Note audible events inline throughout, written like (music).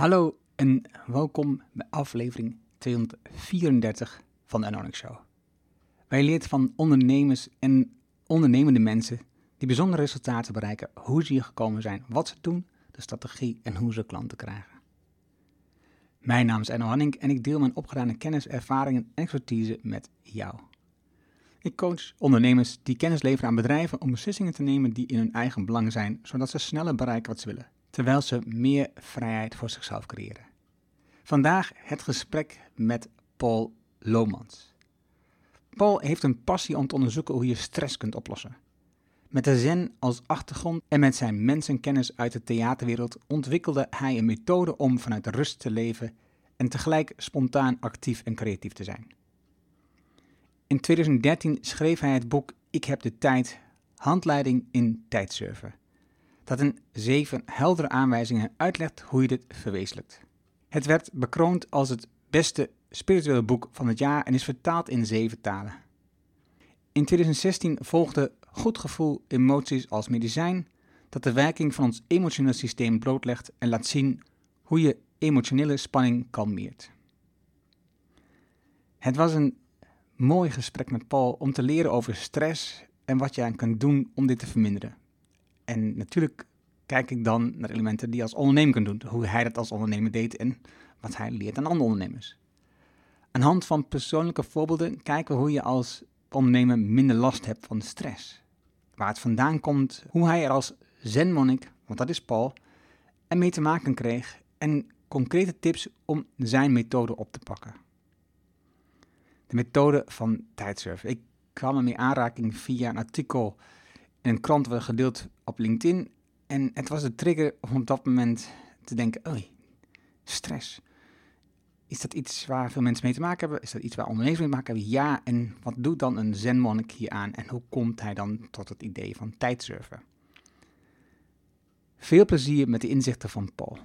Hallo en welkom bij aflevering 234 van de Anonic Show. Wij leert van ondernemers en ondernemende mensen die bijzondere resultaten bereiken, hoe ze hier gekomen zijn, wat ze doen, de strategie en hoe ze klanten krijgen. Mijn naam is Enno Hanning en ik deel mijn opgedane kennis, ervaringen en expertise met jou. Ik coach ondernemers die kennis leveren aan bedrijven om beslissingen te nemen die in hun eigen belang zijn, zodat ze sneller bereiken wat ze willen, terwijl ze meer vrijheid voor zichzelf creëren. Vandaag het gesprek met Paul Lomans. Paul heeft een passie om te onderzoeken hoe je stress kunt oplossen. Met de zen als achtergrond en met zijn mensenkennis uit de theaterwereld ontwikkelde hij een methode om vanuit rust te leven en tegelijk spontaan actief en creatief te zijn. In 2013 schreef hij het boek Ik heb de tijd, handleiding in tijdsurfen, dat in zeven heldere aanwijzingen uitlegt hoe je dit verwezenlijkt. Het werd bekroond als het beste spirituele boek van het jaar en is vertaald in zeven talen. In 2016 volgde Goed gevoel, emoties als medicijn, dat de werking van ons emotionele systeem blootlegt en laat zien hoe je emotionele spanning kalmeert. Het was een mooi gesprek met Paul om te leren over stress en wat je aan kunt doen om dit te verminderen. En natuurlijk kijk ik dan naar elementen die je als ondernemer kunt doen, hoe hij dat als ondernemer deed en wat hij leert aan andere ondernemers. Aan hand van persoonlijke voorbeelden kijken we hoe je als ondernemer minder last hebt van stress. Waar het vandaan komt, hoe hij er als zenmonnik, want dat is Paul, ermee te maken kreeg en concrete tips om zijn methode op te pakken. De methode van tijdsurfen. Ik kwam ermee aanraking via een artikel in een krant gedeeld op LinkedIn. En het was de trigger om op dat moment te denken, oei, stress. Is dat iets waar veel mensen mee te maken hebben? Is dat iets waar ondernemers mee te maken hebben? Ja, en wat doet dan een zenmonnik hier aan? En hoe komt hij dan tot het idee van tijdsurfen? Veel plezier met de inzichten van Paul.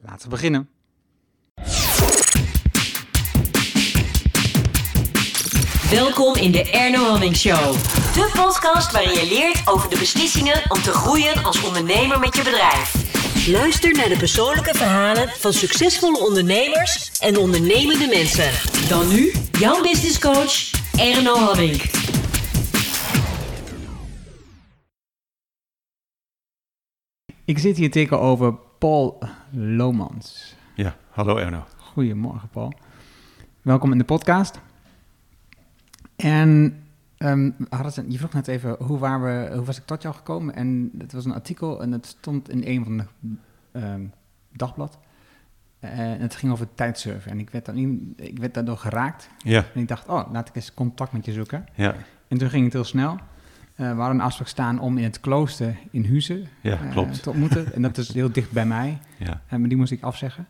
Laten we beginnen. Welkom in de Erno Hamming Show. De podcast waarin je leert over de beslissingen om te groeien als ondernemer met je bedrijf. Luister naar de persoonlijke verhalen van succesvolle ondernemers en ondernemende mensen. Dan nu jouw business coach Erno Hamming. Ik zit hier tegenover Paul Lomans. Ja, hallo Erno. Goedemorgen, Paul. Welkom in de podcast. En ehm, hadden je vroeg net even hoe, waren we, hoe was ik tot jou gekomen? En het was een artikel en het stond in een van de ehm, dagblad. Eh, en het ging over tijdsurfen. En ik werd, dan, ik werd daardoor geraakt. Ja, En ik dacht, oh, laat ik eens contact met je zoeken. ja, En toen ging het heel snel. Eh, we hadden een afspraak staan om in het klooster in Huizen ja, eh, te ontmoeten. en dat is heel dicht bij mij. Ja, En maar die moest ik afzeggen.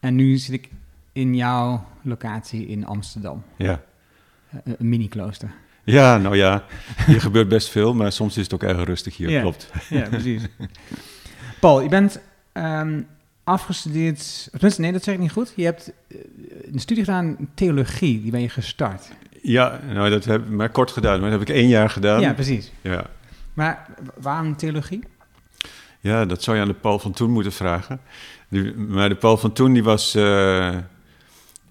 En nu zit ik in jouw locatie in Amsterdam. ja. Een mini-klooster. Ja, nou ja, (laughs) hier gebeurt best veel, maar soms is het ook erg rustig hier, Ja. klopt. Ja, precies. (laughs) Paul, je bent ehm, afgestudeerd... tenminste, Nee, dat zeg ik niet goed. Je hebt eh, een studie gedaan in theologie. Die ben je gestart. Ja, nou dat heb ik maar kort gedaan, maar dat heb ik één jaar gedaan. ja, precies. ja. Maar waarom theologie? Ja, dat zou je aan de Paul van Toen moeten vragen. Die- maar de Paul van Toen, die was... eh,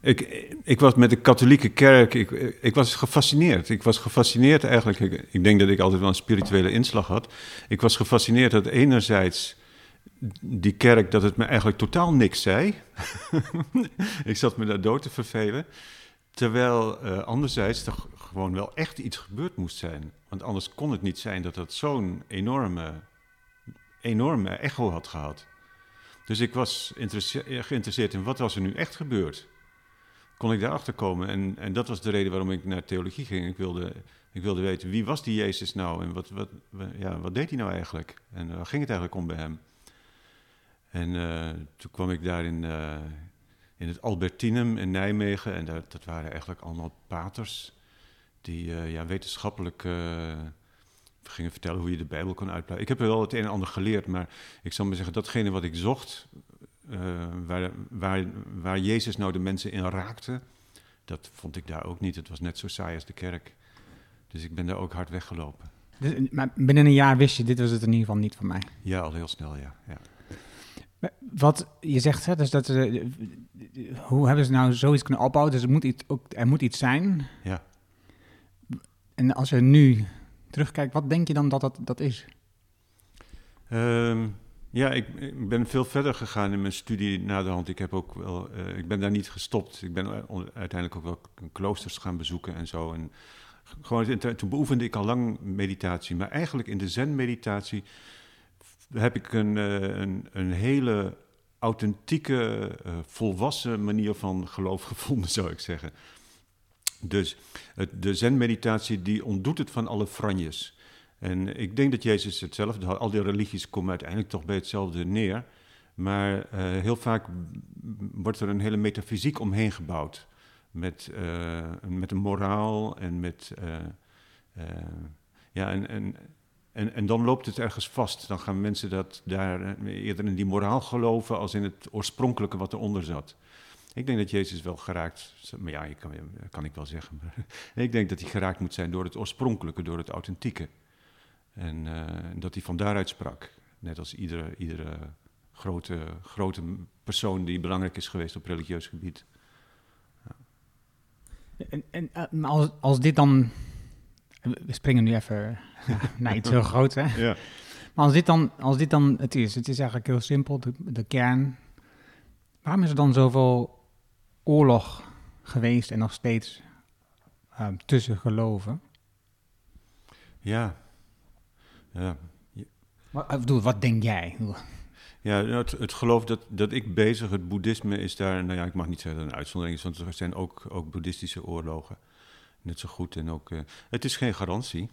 ik, ik was met de katholieke kerk, ik, ik was gefascineerd. Ik was gefascineerd eigenlijk, ik, denk dat ik altijd wel een spirituele inslag had. Ik was gefascineerd dat enerzijds die kerk, dat het me eigenlijk totaal niks zei. (laughs) ik zat me daar dood te vervelen. Terwijl eh, anderzijds er gewoon wel echt iets gebeurd moest zijn. Want anders kon het niet zijn dat dat zo'n enorme enorme echo had gehad. Dus ik was geïnteresseerd in wat was er nu echt gebeurd. Kon ik daarachter komen? En, en dat was de reden waarom ik naar theologie ging. Ik wilde, ik wilde weten wie was die Jezus nou en wat, wat, wa- ja, wat deed hij nou eigenlijk? En waar ging het eigenlijk om bij hem? En eh, toen kwam ik daar in, eh, in het Albertinum in Nijmegen. En daar, dat waren eigenlijk allemaal paters die eh, ja, wetenschappelijk eh, gingen vertellen hoe je de Bijbel kon uitpluizen. Ik heb er wel het een en ander geleerd, maar ik zal maar zeggen, datgene wat ik zocht, eh, waar, waar, waar Jezus nou de mensen in raakte, dat vond ik daar ook niet. Het was net zo saai als de kerk. Dus ik ben daar ook hard weggelopen. Dus, maar binnen een jaar wist je, dit was het in ieder geval niet voor mij. Ja, al heel snel, ja. ja. Wat je zegt, hè, dus dat, uh, hoe hebben ze nou zoiets kunnen opbouwen? Dus er moet iets, ook, er moet iets zijn. Ja. En als je nu terugkijkt, wat denk je dan dat dat, dat is? Um, ja, ik, ben veel verder gegaan in mijn studie na de hand. Ik, heb ook wel, uh, ik ben daar niet gestopt. Ik ben uiteindelijk ook wel kloosters gaan bezoeken en zo. En gewoon, toen beoefende ik al lang meditatie. Maar eigenlijk in de zen-meditatie heb ik een, uh, een, een hele authentieke, volwassen manier van geloof (laughs) gevonden, zou ik zeggen. Dus de zen-meditatie die ontdoet het van alle franjes. En ik denk dat Jezus hetzelfde. Al die religies komen uiteindelijk toch bij hetzelfde neer. Maar uh, heel vaak wordt er een hele metafysiek omheen gebouwd. Met, uh, met een moraal en met. Uh, ja, en, en, en, en dan loopt het ergens vast. Dan gaan mensen dat daar eerder in die moraal geloven als in het oorspronkelijke wat eronder zat. Ik denk dat Jezus wel geraakt, maar ja, kan, kan ik wel zeggen. (laughs) Ik denk dat hij geraakt moet zijn door het oorspronkelijke, door het authentieke. En uh, dat hij van daaruit sprak. Net als iedere, iedere grote, grote persoon die belangrijk is geweest op religieus gebied. Ja. En, en uh, als, als dit dan. We springen nu even (laughs) naar iets heel (laughs) groots, hè? Ja. Maar als dit, dan, als dit dan het is, het is eigenlijk heel simpel, de, de kern. Waarom is er dan zoveel oorlog geweest en nog steeds uh, tussen geloven? Ja, ja. Wat, ik bedoel, wat denk jij? Ja, het, het geloof dat, dat ik bezig, het boeddhisme is daar, nou ja, ik mag niet zeggen dat het een uitzondering is, want er zijn ook, ook boeddhistische oorlogen. Net zo goed en ook. Uh, het is geen garantie.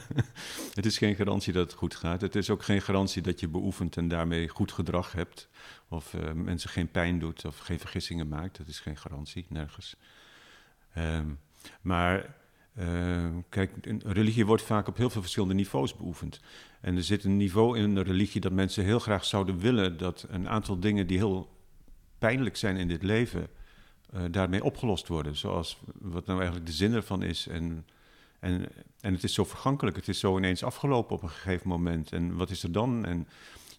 (laughs) het is geen garantie dat het goed gaat. Het is ook geen garantie dat je beoefent en daarmee goed gedrag hebt. Of uh, mensen geen pijn doet of geen vergissingen maakt. Dat is geen garantie, nergens. Um, maar uh, kijk, religie wordt vaak op heel veel verschillende niveaus beoefend. En er zit een niveau in een religie dat mensen heel graag zouden willen dat een aantal dingen die heel pijnlijk zijn in dit leven, uh, daarmee opgelost worden. Zoals wat nou eigenlijk de zin ervan is. En, en, en het is zo vergankelijk, het is zo ineens afgelopen op een gegeven moment. En wat is er dan? En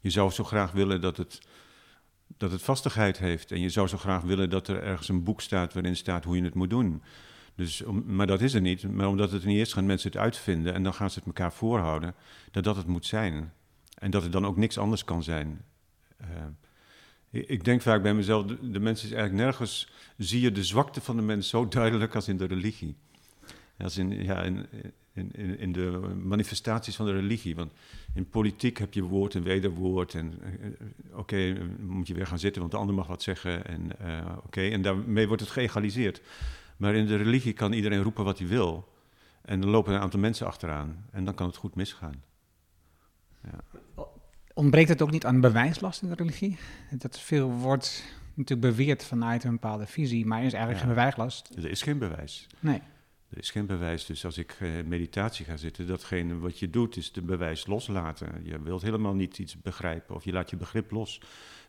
je zou zo graag willen dat het, dat het vastigheid heeft. En je zou zo graag willen dat er ergens een boek staat waarin staat hoe je het moet doen. Dus, maar dat is er niet. Maar omdat het niet is, gaan mensen het uitvinden. En dan gaan ze het elkaar voorhouden dat dat het moet zijn. En dat het dan ook niks anders kan zijn. Uh, ik denk vaak bij mezelf, de, de mens is eigenlijk nergens... zie je de zwakte van de mens zo (laughs) duidelijk als in de religie. Als in, ja, in, in, in de manifestaties van de religie. Want in politiek heb je woord en wederwoord. En uh, oké, okay, moet je weer gaan zitten, want de ander mag wat zeggen. En oké, en daarmee wordt het geëgaliseerd. Maar in de religie kan iedereen roepen wat hij wil. En dan lopen een aantal mensen achteraan. En dan kan het goed misgaan. Ja. Ontbreekt het ook niet aan bewijslast in de religie? Dat veel wordt natuurlijk beweerd vanuit een bepaalde visie, maar er is eigenlijk ja. geen bewijslast. Er is geen bewijs. Nee. Er is geen bewijs. Dus als ik uh, meditatie ga zitten, datgene wat je doet is de bewijs loslaten. Je wilt helemaal niet iets begrijpen of je laat je begrip los.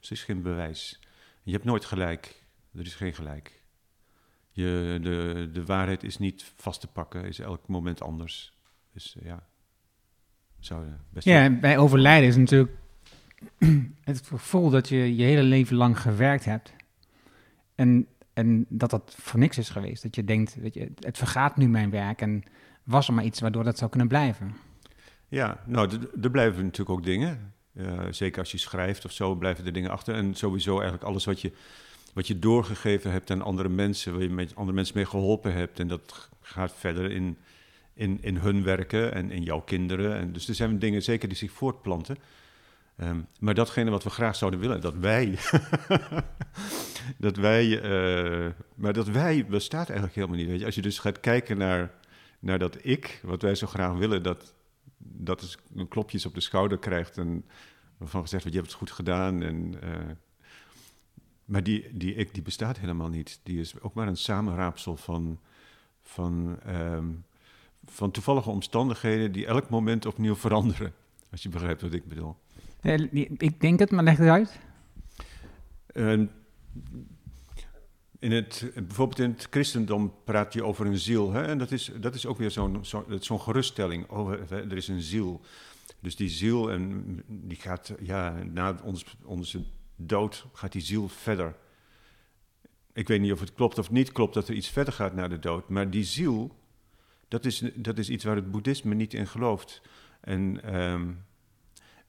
Dus er is geen bewijs. Je hebt nooit gelijk. Er is geen gelijk. Je, de, de waarheid is niet vast te pakken, is elk moment anders. Dus uh, ja, zou best Ja, bij overlijden is natuurlijk (clears throat) het gevoel dat je je hele leven lang gewerkt hebt. En, en dat dat voor niks is geweest. Dat je denkt, weet je, het vergaat nu mijn werk en was er maar iets waardoor dat zou kunnen blijven. Ja, nou, er blijven natuurlijk ook dingen. Uh, zeker als je schrijft of zo, blijven er dingen achter. En sowieso eigenlijk alles wat je wat je doorgegeven hebt aan andere mensen, waar je met andere mensen mee geholpen hebt. En dat gaat verder in, in, in hun werken en in jouw kinderen. En dus er zijn dingen zeker die zich voortplanten. Um, maar datgene wat we graag zouden willen, dat wij. (laughs) dat wij. Uh, maar dat wij bestaat eigenlijk helemaal niet. Weet je? Als je dus gaat kijken naar, naar dat ik, wat wij zo graag willen, dat, dat is een klopjes op de schouder krijgt. En waarvan gezegd wordt: je hebt het goed gedaan. En. Uh, maar die, die ik, die bestaat helemaal niet. Die is ook maar een samenraapsel van, van, um, van toevallige omstandigheden die elk moment opnieuw veranderen. Als je begrijpt wat ik bedoel. Uh, ik denk het, maar leg het uit. Uh, in het, bijvoorbeeld in het christendom praat je over een ziel. Hè? En dat is, dat is ook weer zo'n zo, zo'n geruststelling. Oh, er is een ziel. Dus die ziel, en die gaat ja, na ons, onze dood gaat die ziel verder. Ik weet niet of het klopt of niet klopt dat er iets verder gaat na de dood, maar die ziel, dat is, dat is iets waar het boeddhisme niet in gelooft. En, ehm,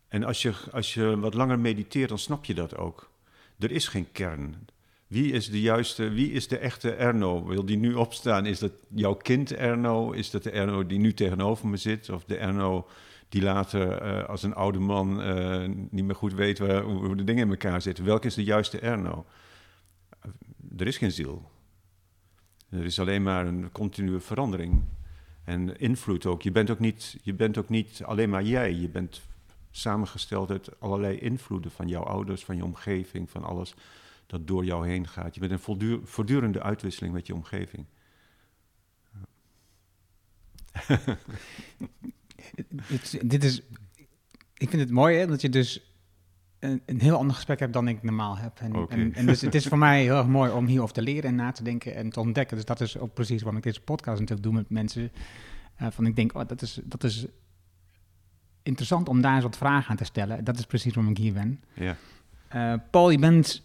en als, je, als je wat langer mediteert, dan snap je dat ook. Er is geen kern. Wie is de juiste, wie is de echte Erno? Wil die nu opstaan? Is dat jouw kind Erno? Is dat de Erno die nu tegenover me zit? Of de Erno die later eh, als een oude man eh, niet meer goed weet waar, hoe de dingen in elkaar zitten? Welke is de juiste Erno? Er is geen ziel. Er is alleen maar een continue verandering. En invloed ook. Je bent ook niet, je bent ook niet alleen maar jij. Je bent samengesteld uit allerlei invloeden van jouw ouders, van je omgeving, van alles dat door jou heen gaat. Je bent een voortdurende uitwisseling met je omgeving. (laughs) dit is, ik vind het mooi hè, dat je dus een, een, heel ander gesprek hebt dan ik normaal heb. En, en, en, dus het is voor mij heel erg mooi om hierover te leren en na te denken en te ontdekken. Dus dat is ook precies waarom ik deze podcast natuurlijk doe met mensen. Uh, van ik denk, oh, dat is, dat is interessant om daar eens wat vragen aan te stellen. Dat is precies waarom ik hier ben. Ja. Uh, Paul, je bent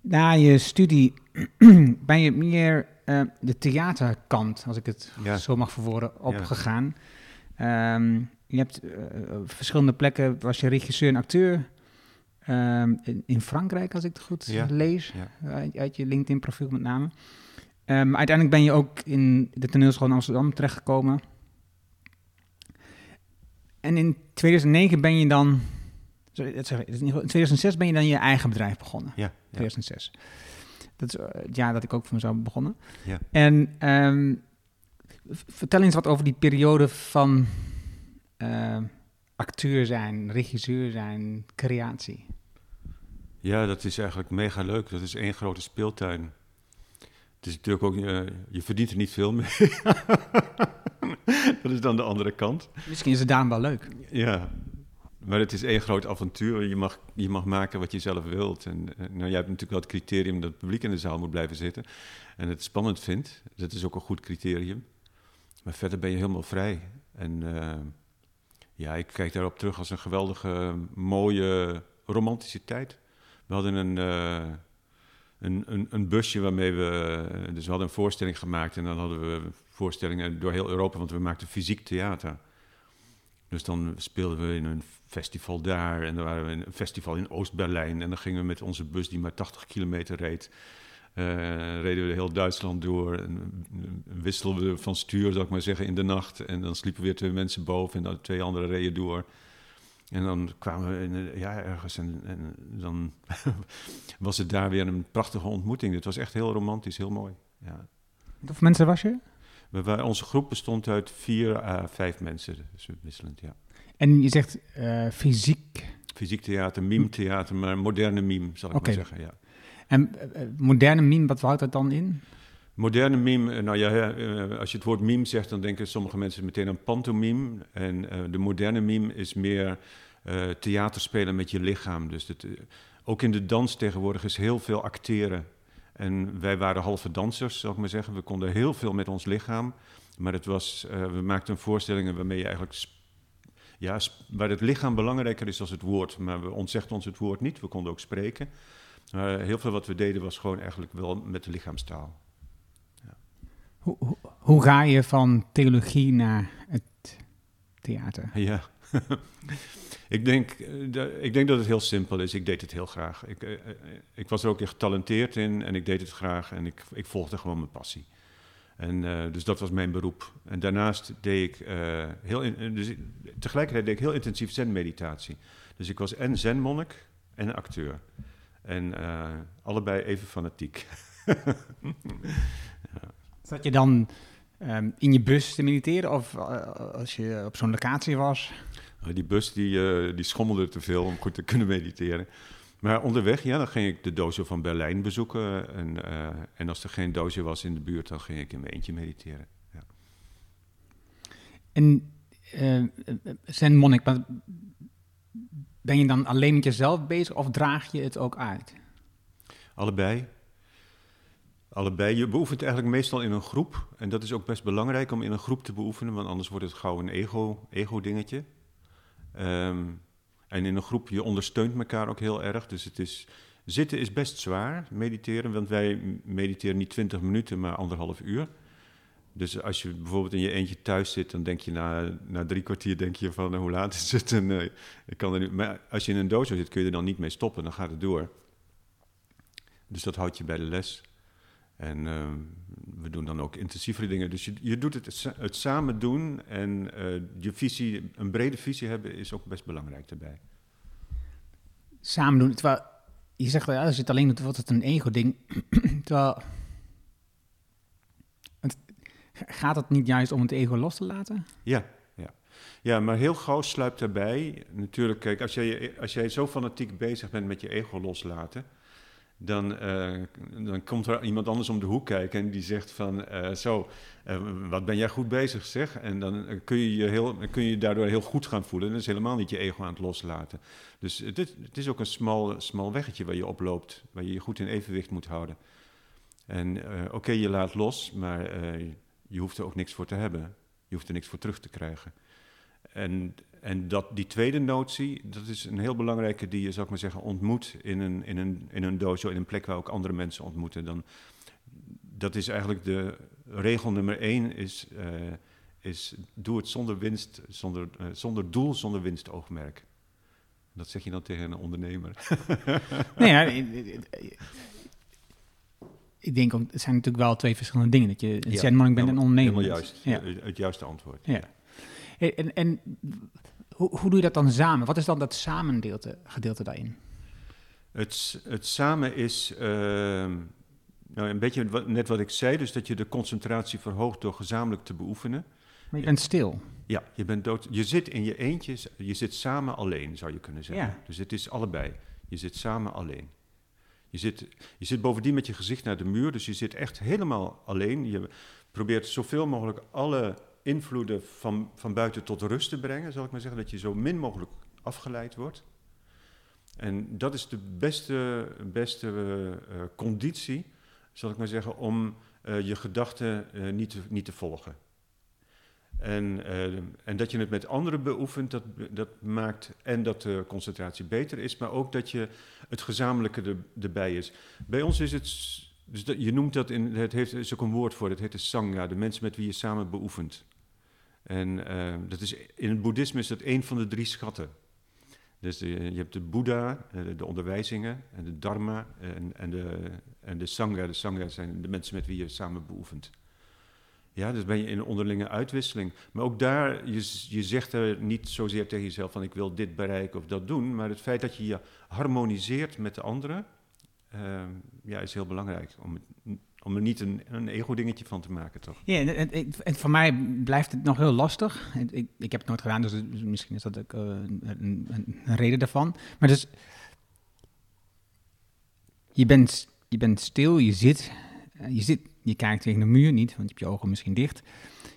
na je studie (clears throat) ben je meer uh, de theaterkant, als ik het zo mag verwoorden, opgegaan. Ja. Um, je hebt uh, verschillende plekken, was je regisseur en acteur. Um, in, in, Frankrijk, als ik het goed ja. lees, uit, uit, je LinkedIn-profiel met name. Um, uiteindelijk ben je ook in de toneelschool in Amsterdam terechtgekomen. En in 2009 ben je dan Sorry, dat zeg ik. In 2006 ben je dan je eigen bedrijf begonnen. Ja. 2006. Dat is eh, het jaar dat ik ook voor mezelf begonnen. Ja. En um, vertel eens wat over die periode van uh, acteur zijn, regisseur zijn, creatie. Ja, dat is eigenlijk mega leuk. Dat is één grote speeltuin. Het is natuurlijk ook, uh, je verdient er niet veel mee. (laughs) dat is dan de andere kant. Misschien is het daarom wel leuk. Ja, maar het is één groot avontuur. Je mag, je mag maken wat je zelf wilt. En, eh, nou, jij hebt natuurlijk wel het criterium dat het publiek in de zaal moet blijven zitten. En het spannend vindt. Dat is ook een goed criterium. Maar verder ben je helemaal vrij. En uh, ja, ik kijk daarop terug als een geweldige, mooie, romantische tijd. We hadden een, uh, een, een, een, busje waarmee we... Dus we hadden een voorstelling gemaakt. En dan hadden we voorstellingen door heel Europa. Want we maakten fysiek theater. Dus dan speelden we in een festival daar en dan waren we een festival in Oost-Berlijn. En dan gingen we met onze bus die maar 80 kilometer reed, reden we heel Duitsland door. En wisselden we van stuur, zou ik maar zeggen, in de nacht. En dan sliepen weer twee mensen boven en dan twee andere reden door. En dan kwamen we in, ja, ergens en, en dan (laughs) was het daar weer een prachtige ontmoeting. Het was echt heel romantisch, heel mooi. Ja. Hoeveel mensen was je? We, onze groep bestond uit vier à vijf mensen, dus wisselend, ja. En je zegt uh, fysiek? Fysiek theater, mime-theater, maar moderne mime, zal ik maar zeggen, ja. En uh, moderne mime, wat houdt dat dan in? Moderne mime, nou ja, als je het woord mime zegt, dan denken sommige mensen meteen aan pantomime. En de moderne mime is meer theater spelen met je lichaam. Dus ook in de dans tegenwoordig is heel veel acteren. En wij waren halve dansers, zal ik maar zeggen. We konden heel veel met ons lichaam. Maar het was, we maakten voorstellingen waarmee je eigenlijk. Ja, waar het lichaam belangrijker is dan het woord. Maar we ontzegden ons het woord niet. We konden ook spreken. Maar heel veel wat we deden was gewoon eigenlijk wel met de lichaamstaal. Ja. Hoe, hoe, hoe ga je van theologie naar het theater? (laughs) Ja. (laughs) Ik denk, eh, ik denk dat het heel simpel is. Ik deed het heel graag. Ik, eh, eh, ik was er ook echt getalenteerd in en ik deed het graag en ik, ik volgde gewoon mijn passie. En, dus dat was mijn beroep. En daarnaast deed ik heel in, dus tegelijkertijd deed ik heel intensief zen-meditatie. Dus ik was en zen-monnik en acteur. En allebei even fanatiek. (laughs) ja. Zat je dan ehm, in je bus te mediteren of als je op zo'n locatie was? Eh, die bus die, uh, die schommelde te veel om goed te kunnen mediteren. Maar onderweg, ja, dan ging ik de dojo van Berlijn bezoeken. En, uh, en als er geen dojo was in de buurt, dan ging ik in mijn eentje mediteren. Ja. En uh, monnik, ben je dan alleen met jezelf bezig of draag je het ook uit? Allebei. Allebei. Je beoefent eigenlijk meestal in een groep. En dat is ook best belangrijk om in een groep te beoefenen, want anders wordt het gauw een ego-dingetje. Ego Um, En in een groep, je ondersteunt elkaar ook heel erg. Dus het is, zitten is best zwaar, mediteren. Want wij mediteren niet 20 minuten, maar anderhalf uur. Dus als je bijvoorbeeld in je eentje thuis zit, dan denk je na, na drie kwartier denk je van hoe laat is het? (laughs) En, uh, ik kan er nu, maar als je in een dojo zit, kun je er dan niet mee stoppen, dan gaat het door. Dus dat houdt je bij de les. En uh, we doen dan ook intensievere dingen. Dus je, je doet het, het samen doen en uh, je visie, een brede visie hebben is ook best belangrijk daarbij. Samen doen, je zegt wel, ja, je het alleen wordt het een ego-ding. (clears throat) terwijl, gaat het niet juist om het ego los te laten? Ja, ja. ja maar heel gauw sluipt daarbij. Natuurlijk, kijk, als jij, als jij zo fanatiek bezig bent met je ego loslaten dan, uh, dan komt er iemand anders om de hoek kijken en die zegt van, uh, zo, uh, wat ben jij goed bezig zeg? En dan kun je je, heel, kun je daardoor heel goed gaan voelen. En dat is helemaal niet je ego aan het loslaten. Dus het is, het is ook een smal, smal weggetje waar je oploopt, waar je je goed in evenwicht moet houden. En oké, je laat los, maar je hoeft er ook niks voor te hebben. Je hoeft er niks voor terug te krijgen. En, en dat, die tweede notie, dat is een heel belangrijke die je, zou ik maar zeggen, ontmoet in een, in, een, in een dojo, in een plek waar ook andere mensen ontmoeten. Dan, dat is eigenlijk de regel nummer één, is, uh, is doe het zonder winst, zonder, uh, zonder doel, zonder winstoogmerk. Dat zeg je dan tegen een ondernemer. nee, ja, (laughs) ik denk, het zijn natuurlijk wel twee verschillende dingen. Dat je een zenmonnik bent en een ondernemer. Helemaal juist, ja. het juiste antwoord. Ja. En, en hoe, hoe, doe je dat dan samen? Wat is dan dat samengedeelte gedeelte daarin? Het, het samen is uh, nou, een beetje wat, net wat ik zei, dus dat je de concentratie verhoogt door gezamenlijk te beoefenen. Maar je bent stil. Ja, je, bent dood, je zit in je eentje, je zit samen alleen, zou je kunnen zeggen. Ja. Dus het is allebei. Je zit samen alleen. Je zit, je zit bovendien met je gezicht naar de muur, dus je zit echt helemaal alleen. Je probeert zoveel mogelijk alle invloeden van, van buiten tot rust te brengen, zal ik maar zeggen. Dat je zo min mogelijk afgeleid wordt. En dat is de beste, beste uh, conditie, zal ik maar zeggen, om uh, je gedachten uh, niet, niet te volgen. En, en dat je het met anderen beoefent, dat, dat maakt en dat de concentratie beter is, maar ook dat je het gezamenlijke er, erbij is. Bij ons is het dus dat, je noemt dat in, het heeft, is ook een woord voor, het heet de sangha, de mensen met wie je samen beoefent. En uh, dat is, in het boeddhisme is dat een van de drie schatten. Dus de, je hebt de Boeddha, de onderwijzingen, en de Dharma en, en, de, en de Sangha. De Sangha zijn de mensen met wie je samen beoefent. Ja, dus ben je in een onderlinge uitwisseling. Maar ook daar, je, je zegt er niet zozeer tegen jezelf van ik wil dit bereiken of dat doen. Maar het feit dat je je harmoniseert met de anderen, uh, ja, is heel belangrijk. Om, om er niet een, een ego-dingetje van te maken, toch? Ja, en, en, voor mij blijft het nog heel lastig. Ik, ik heb het nooit gedaan, dus misschien is dat ook uh, een, een, een, reden daarvan. Maar dus, je bent, je bent stil, je zit, je zit, je kijkt tegen de muur niet, want je hebt je ogen misschien dicht.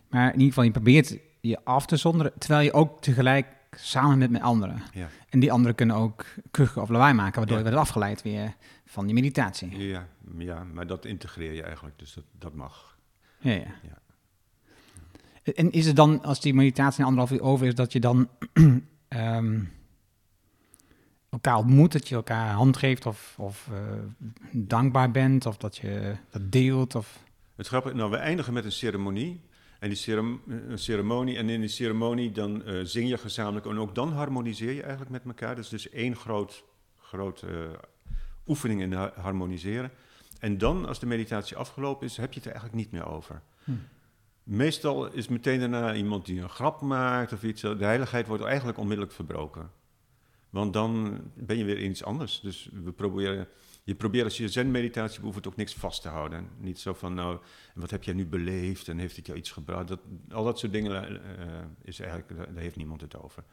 Maar in ieder geval, je probeert je af te zonderen, terwijl je ook tegelijk samen met met anderen. Ja. En die anderen kunnen ook kuchen of lawaai maken, waardoor ja. je wordt afgeleid weer van die meditatie. Ja, ja, maar dat integreer je eigenlijk, dus dat, dat mag. Ja, ja. ja. En is het dan, als die meditatie een anderhalf uur over is, dat je dan um, (clears throat) elkaar ontmoet, dat je elkaar hand geeft of, of uh, dankbaar bent, of dat je dat deelt? Of... Het grappige, nou, we eindigen met een ceremonie. En die cerem ceremonie, en in die ceremonie dan uh, zing je gezamenlijk en ook dan harmoniseer je eigenlijk met elkaar. Dus dus één groot, groot uh, oefening in harmoniseren. En dan, als de meditatie afgelopen is, heb je het er eigenlijk niet meer over. Hm. Meestal is meteen daarna iemand die een grap maakt of iets. De heiligheid wordt eigenlijk onmiddellijk verbroken. Want dan ben je weer iets anders. Dus we proberen, je probeert als je zen-meditatie beoefent ook niks vast te houden. Niet zo van, nou, wat heb jij nu beleefd en heeft het jou iets gebracht? Dat, al dat soort dingen uh, is eigenlijk, daar heeft niemand het over.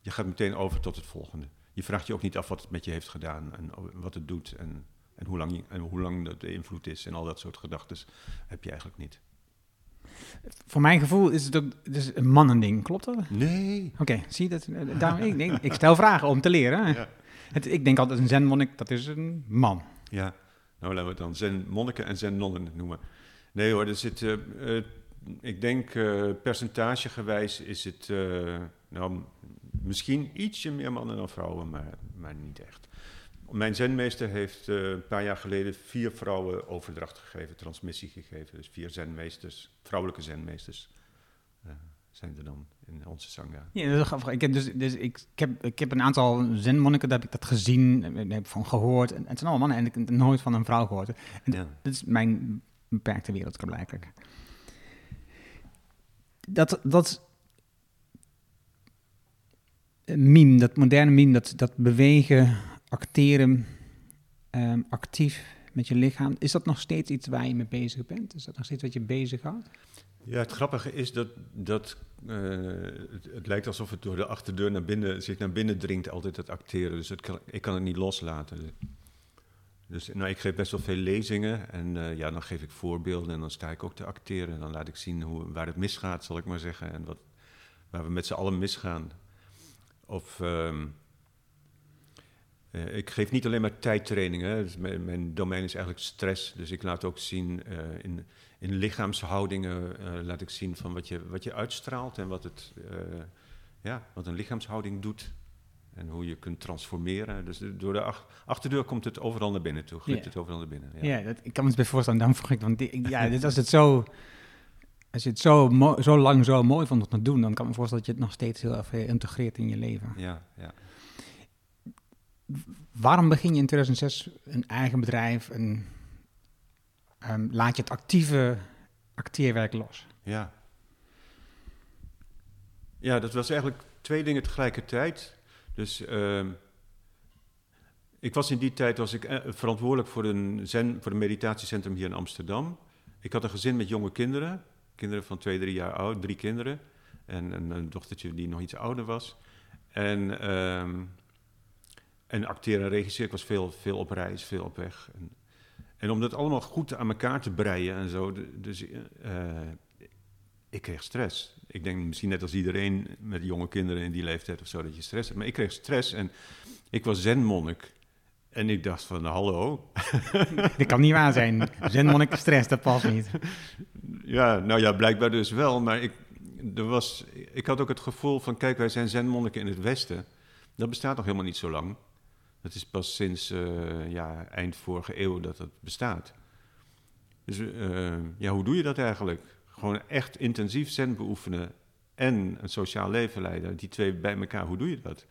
Je gaat meteen over tot het volgende. Je vraagt je ook niet af wat het met je heeft gedaan en wat het doet en, en hoe lang, en hoe lang de invloed is en al dat soort gedachten heb je eigenlijk niet. Voor mijn gevoel is het ook dus een mannending, klopt dat? Nee. Oké, okay, zie je dat? Daarom, ik, ik stel vragen om te leren. Ja. Het, ik denk altijd een zenmonnik, dat is een man. Ja, nou laten we het dan zenmonniken en zennonnen noemen. Nee hoor, er zit, uh, uh, ik denk uh, percentagegewijs is het nou, misschien ietsje meer mannen dan vrouwen, maar, maar niet echt. Mijn zenmeester heeft eh, een paar jaar geleden vier vrouwen overdracht gegeven, transmissie gegeven. Dus vier zenmeesters, vrouwelijke zenmeesters uh, zijn er dan in onze sangha. Ja, dat is grappig. Ik heb, dus, dus ik, ik, heb, ik heb een aantal zenmonniken, daar heb ik dat gezien, en heb van gehoord. En, het zijn allemaal mannen en ik heb nooit van een vrouw gehoord. En ja. Dat is mijn beperkte wereld, blijkbaar. Dat, dat meme, dat moderne meme, dat, dat bewegen, acteren, um, actief met je lichaam. Is dat nog steeds iets waar je mee bezig bent? Is dat nog steeds wat je bezighoudt? Ja, het grappige is dat, dat uh, het, lijkt alsof het door de achterdeur naar binnen, zich naar binnen dringt, altijd het acteren. Dus het ik kan het niet loslaten. Dus nou, ik geef best wel veel lezingen en uh, ja, dan geef ik voorbeelden en dan sta ik ook te acteren. En dan laat ik zien hoe, waar het misgaat, zal ik maar zeggen. En wat, waar we met z'n allen misgaan. Of um, uh, ik geef niet alleen maar tijdtrainingen. Dus mijn, mijn, domein is eigenlijk stress. Dus ik laat ook zien uh, in, in lichaamshoudingen, laat ik zien van wat je, wat je uitstraalt en wat, het, ja, wat een lichaamshouding doet. En hoe je kunt transformeren. Dus door de achterdeur komt het overal naar binnen toe. Glipt het overal naar binnen. Ja, ja dat, ik kan me het bij voorstellen. Dan vroeg ik, want die, ja, (laughs) dit, als het zo... Als je het zo, zo lang zo mooi vond om te doen, dan kan ik me voorstellen dat je het nog steeds heel erg integreert in je leven. Ja, ja. Waarom begin je in 2006 een eigen bedrijf en um, laat je het actieve acteerwerk los? Ja. Ja, dat was eigenlijk twee dingen tegelijkertijd. Dus uh, ik was in die tijd was ik eh, verantwoordelijk voor een, zen, voor een meditatiecentrum hier in Amsterdam. Ik had een gezin met jonge kinderen, kinderen van twee, drie jaar oud, drie kinderen. En een, dochtertje die nog iets ouder was. En, um, en acteren en regisseren, ik was veel, veel op reis, veel op weg. En, en om dat allemaal goed aan elkaar te breien en zo, dus uh, ik kreeg stress. Ik denk misschien net als iedereen met jonge kinderen in die leeftijd of zo, dat je stress hebt. Maar ik kreeg stress en ik was zenmonnik. En ik dacht van, hallo. (laughs) Dat kan niet waar zijn. Zenmonnik stress, dat past niet. (laughs) Ja, nou ja, blijkbaar dus wel. Maar ik, er was, ik had ook het gevoel van, kijk, wij zijn zenmonniken in het Westen. Dat bestaat nog helemaal niet zo lang. Dat is pas sinds uh, ja, eind vorige eeuw dat het bestaat. Dus uh, ja, hoe doe je dat eigenlijk? Gewoon echt intensief zen beoefenen en een sociaal leven leiden. Die twee bij elkaar, hoe doe je dat?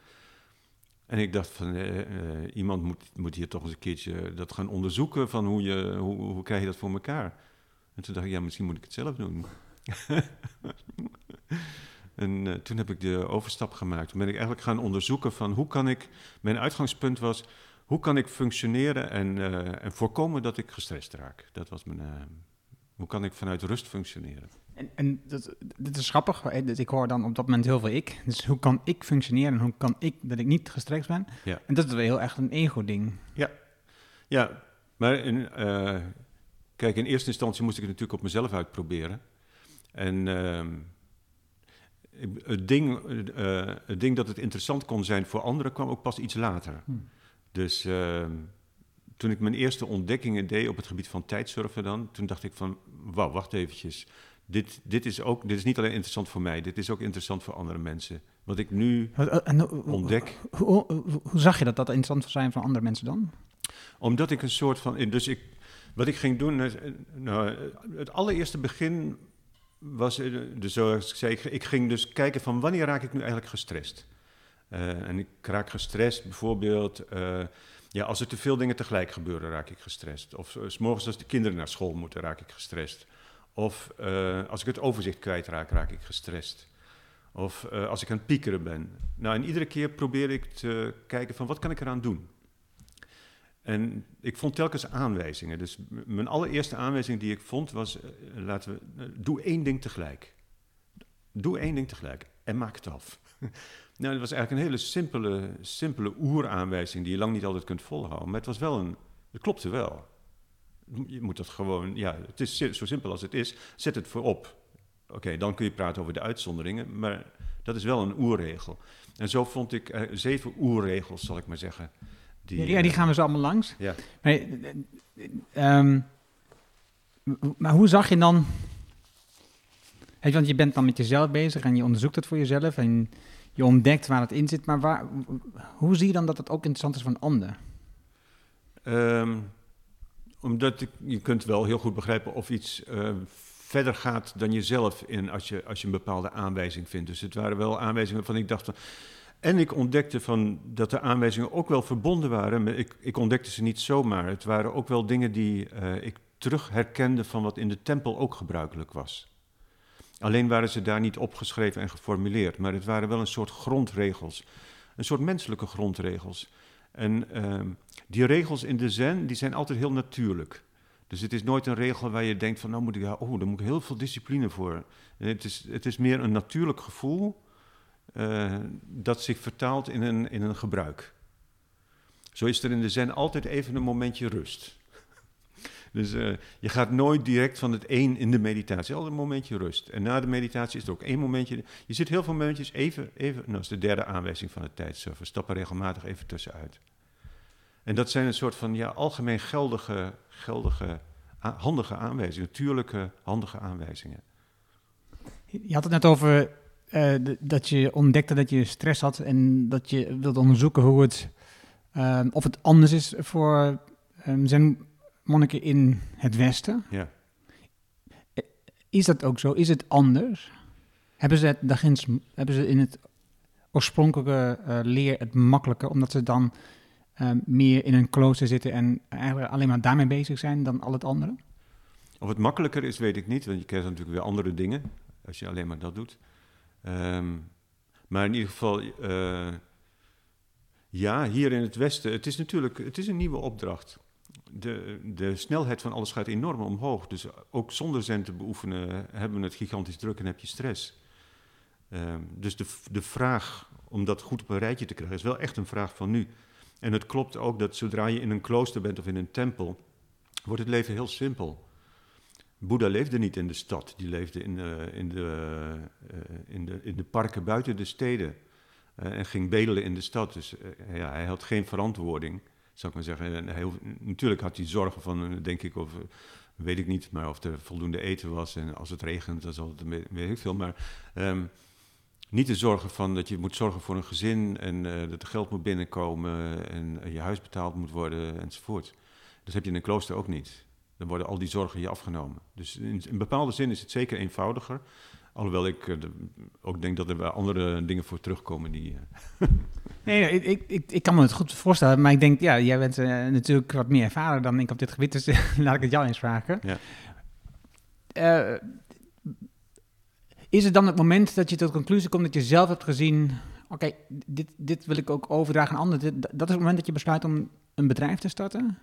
En ik dacht van, eh, eh, iemand moet, moet hier toch eens een keertje dat gaan onderzoeken van hoe, je, hoe, hoe krijg je dat voor elkaar? En toen dacht ik, ja, misschien moet ik het zelf doen. (laughs) en uh, toen heb ik de overstap gemaakt. Toen ben ik eigenlijk gaan onderzoeken van hoe kan ik, mijn uitgangspunt was, hoe kan ik functioneren en, uh, en voorkomen dat ik gestrest raak? Dat was mijn, uh, hoe kan ik vanuit rust functioneren? En, en dat, dat is grappig, ik hoor dan op dat moment heel veel ik. Dus hoe kan ik functioneren en hoe kan ik dat ik niet gestrekt ben? Ja. En dat is wel heel echt een ego-ding. Ja, ja maar in, kijk, in eerste instantie moest ik het natuurlijk op mezelf uitproberen. En uh, het, ding, uh, het ding dat het interessant kon zijn voor anderen kwam ook pas iets later. Hmm. Dus ehm, toen ik mijn eerste ontdekkingen deed op het gebied van tijdsurfen dan, toen dacht ik van, wauw, wacht eventjes. Dit, dit, is ook, dit is niet alleen interessant voor mij, dit is ook interessant voor andere mensen. Wat ik nu ontdek. Hoe, hoe, hoe, zag je dat dat interessant zou zijn voor andere mensen dan? Omdat ik een soort van. Dus ik, wat ik ging doen. Nou, het allereerste begin was. Dus zoals ik zei, ik ging dus kijken van wanneer raak ik nu eigenlijk gestrest. Uh, en ik raak gestrest bijvoorbeeld. Uh, ja, als er te veel dingen tegelijk gebeuren, raak ik gestrest. Of uh, s morgens als de kinderen naar school moeten, raak ik gestrest. Of als ik het overzicht kwijtraak, raak ik gestrest. Of als ik aan het piekeren ben. Nou, en iedere keer probeer ik te kijken van wat kan ik eraan doen. En ik vond telkens aanwijzingen. Dus mijn allereerste aanwijzing die ik vond was, uh, laten we, doe één ding tegelijk. Doe één ding tegelijk en maak het af. (laughs) nou, dat was eigenlijk een hele simpele, simpele oeraanwijzing die je lang niet altijd kunt volhouden. Maar het was wel een, het klopte wel. Je moet dat gewoon, ja, het is zo simpel als het is. Zet het voorop. Oké, dan kun je praten over de uitzonderingen, maar dat is wel een oerregel. En zo vond ik uh, zeven oerregels, zal ik maar zeggen. Die, ja, die gaan we zo allemaal langs. Ja. Maar, um, maar hoe zag je dan... Want je bent dan met jezelf bezig en je onderzoekt het voor jezelf en je ontdekt waar het in zit, maar waar, hoe zie je dan dat het ook interessant is voor een ander? Ehm, omdat ik, je kunt wel heel goed begrijpen of iets eh, verder gaat dan jezelf in als je, als je een bepaalde aanwijzing vindt. Dus het waren wel aanwijzingen waarvan ik dacht van... En ik ontdekte van dat de aanwijzingen ook wel verbonden waren. Ik, ik ontdekte ze niet zomaar. Het waren ook wel dingen die uh, ik terug herkende van wat in de tempel ook gebruikelijk was. Alleen waren ze daar niet opgeschreven en geformuleerd, maar het waren wel een soort grondregels, een soort menselijke grondregels. En uh, die regels in de zen, die zijn altijd heel natuurlijk. Dus het is nooit een regel waar je denkt van, nou moet ik, oh, daar moet ik heel veel discipline voor. het, is, het is meer een natuurlijk gevoel uh, dat zich vertaalt in een, in een gebruik. Zo is er in de zen altijd even een momentje rust. (laughs) Dus uh, je gaat nooit direct van het een in de meditatie. Altijd een momentje rust. En na de meditatie is er ook één momentje. Je zit heel veel momentjes even, even nou, dat is de derde aanwijzing van het tijdsurfen. Stappen regelmatig even tussenuit. En dat zijn een soort van ja, algemeen geldige, geldige, handige aanwijzingen. Natuurlijke, handige aanwijzingen. Je had het net over uh, dat je ontdekte dat je stress had en dat je wilde onderzoeken hoe het, uh, of het anders is voor um, zijn monniken in het Westen. Ja. Is dat ook zo? Is het anders? Hebben ze, het hebben ze in het oorspronkelijke uh, leer het makkelijker, omdat ze dan um, meer in een klooster zitten en eigenlijk alleen maar daarmee bezig zijn dan al het andere? Of het makkelijker is, weet ik niet, want je krijgt natuurlijk weer andere dingen als je alleen maar dat doet. Um, maar in ieder geval, uh, ja, hier in het Westen, het is natuurlijk het is een nieuwe opdracht. De, de snelheid van alles gaat enorm omhoog. Dus ook zonder zen te beoefenen hebben we het gigantisch druk en heb je stress. Um, dus de, de vraag om dat goed op een rijtje te krijgen is wel echt een vraag van nu. En het klopt ook dat zodra je in een klooster bent of in een tempel, wordt het leven heel simpel. Boeddha leefde niet in de stad, die leefde in de, in de, uh, in de, in de parken buiten de steden. Uh, en ging bedelen in de stad. Dus ja, hij had geen verantwoording, zou ik maar zeggen. Natuurlijk had hij zorgen van, denk ik, of, weet ik niet, maar of er voldoende eten was. En als het regent, dan zal het, weet ik veel. Maar um, niet de zorgen van dat je moet zorgen voor een gezin en dat er geld moet binnenkomen en je huis betaald moet worden enzovoort. Dat heb je in een klooster ook niet dan worden al die zorgen je afgenomen. Dus in, in bepaalde zin is het zeker eenvoudiger. Alhoewel ik uh, de, ook denk dat er andere dingen voor terugkomen die... Uh... (laughs) nee, ik, ik, ik kan me het goed voorstellen. Maar ik denk, ja, jij bent uh, natuurlijk wat meer ervaren dan ik op dit gebied. Dus (laughs) laat ik het jou eens vragen. Ja. is het dan het moment dat je tot de conclusie komt dat je zelf hebt gezien... Oké, okay, dit, dit wil ik ook overdragen aan anderen. Dat is het moment dat je besluit om een bedrijf te starten?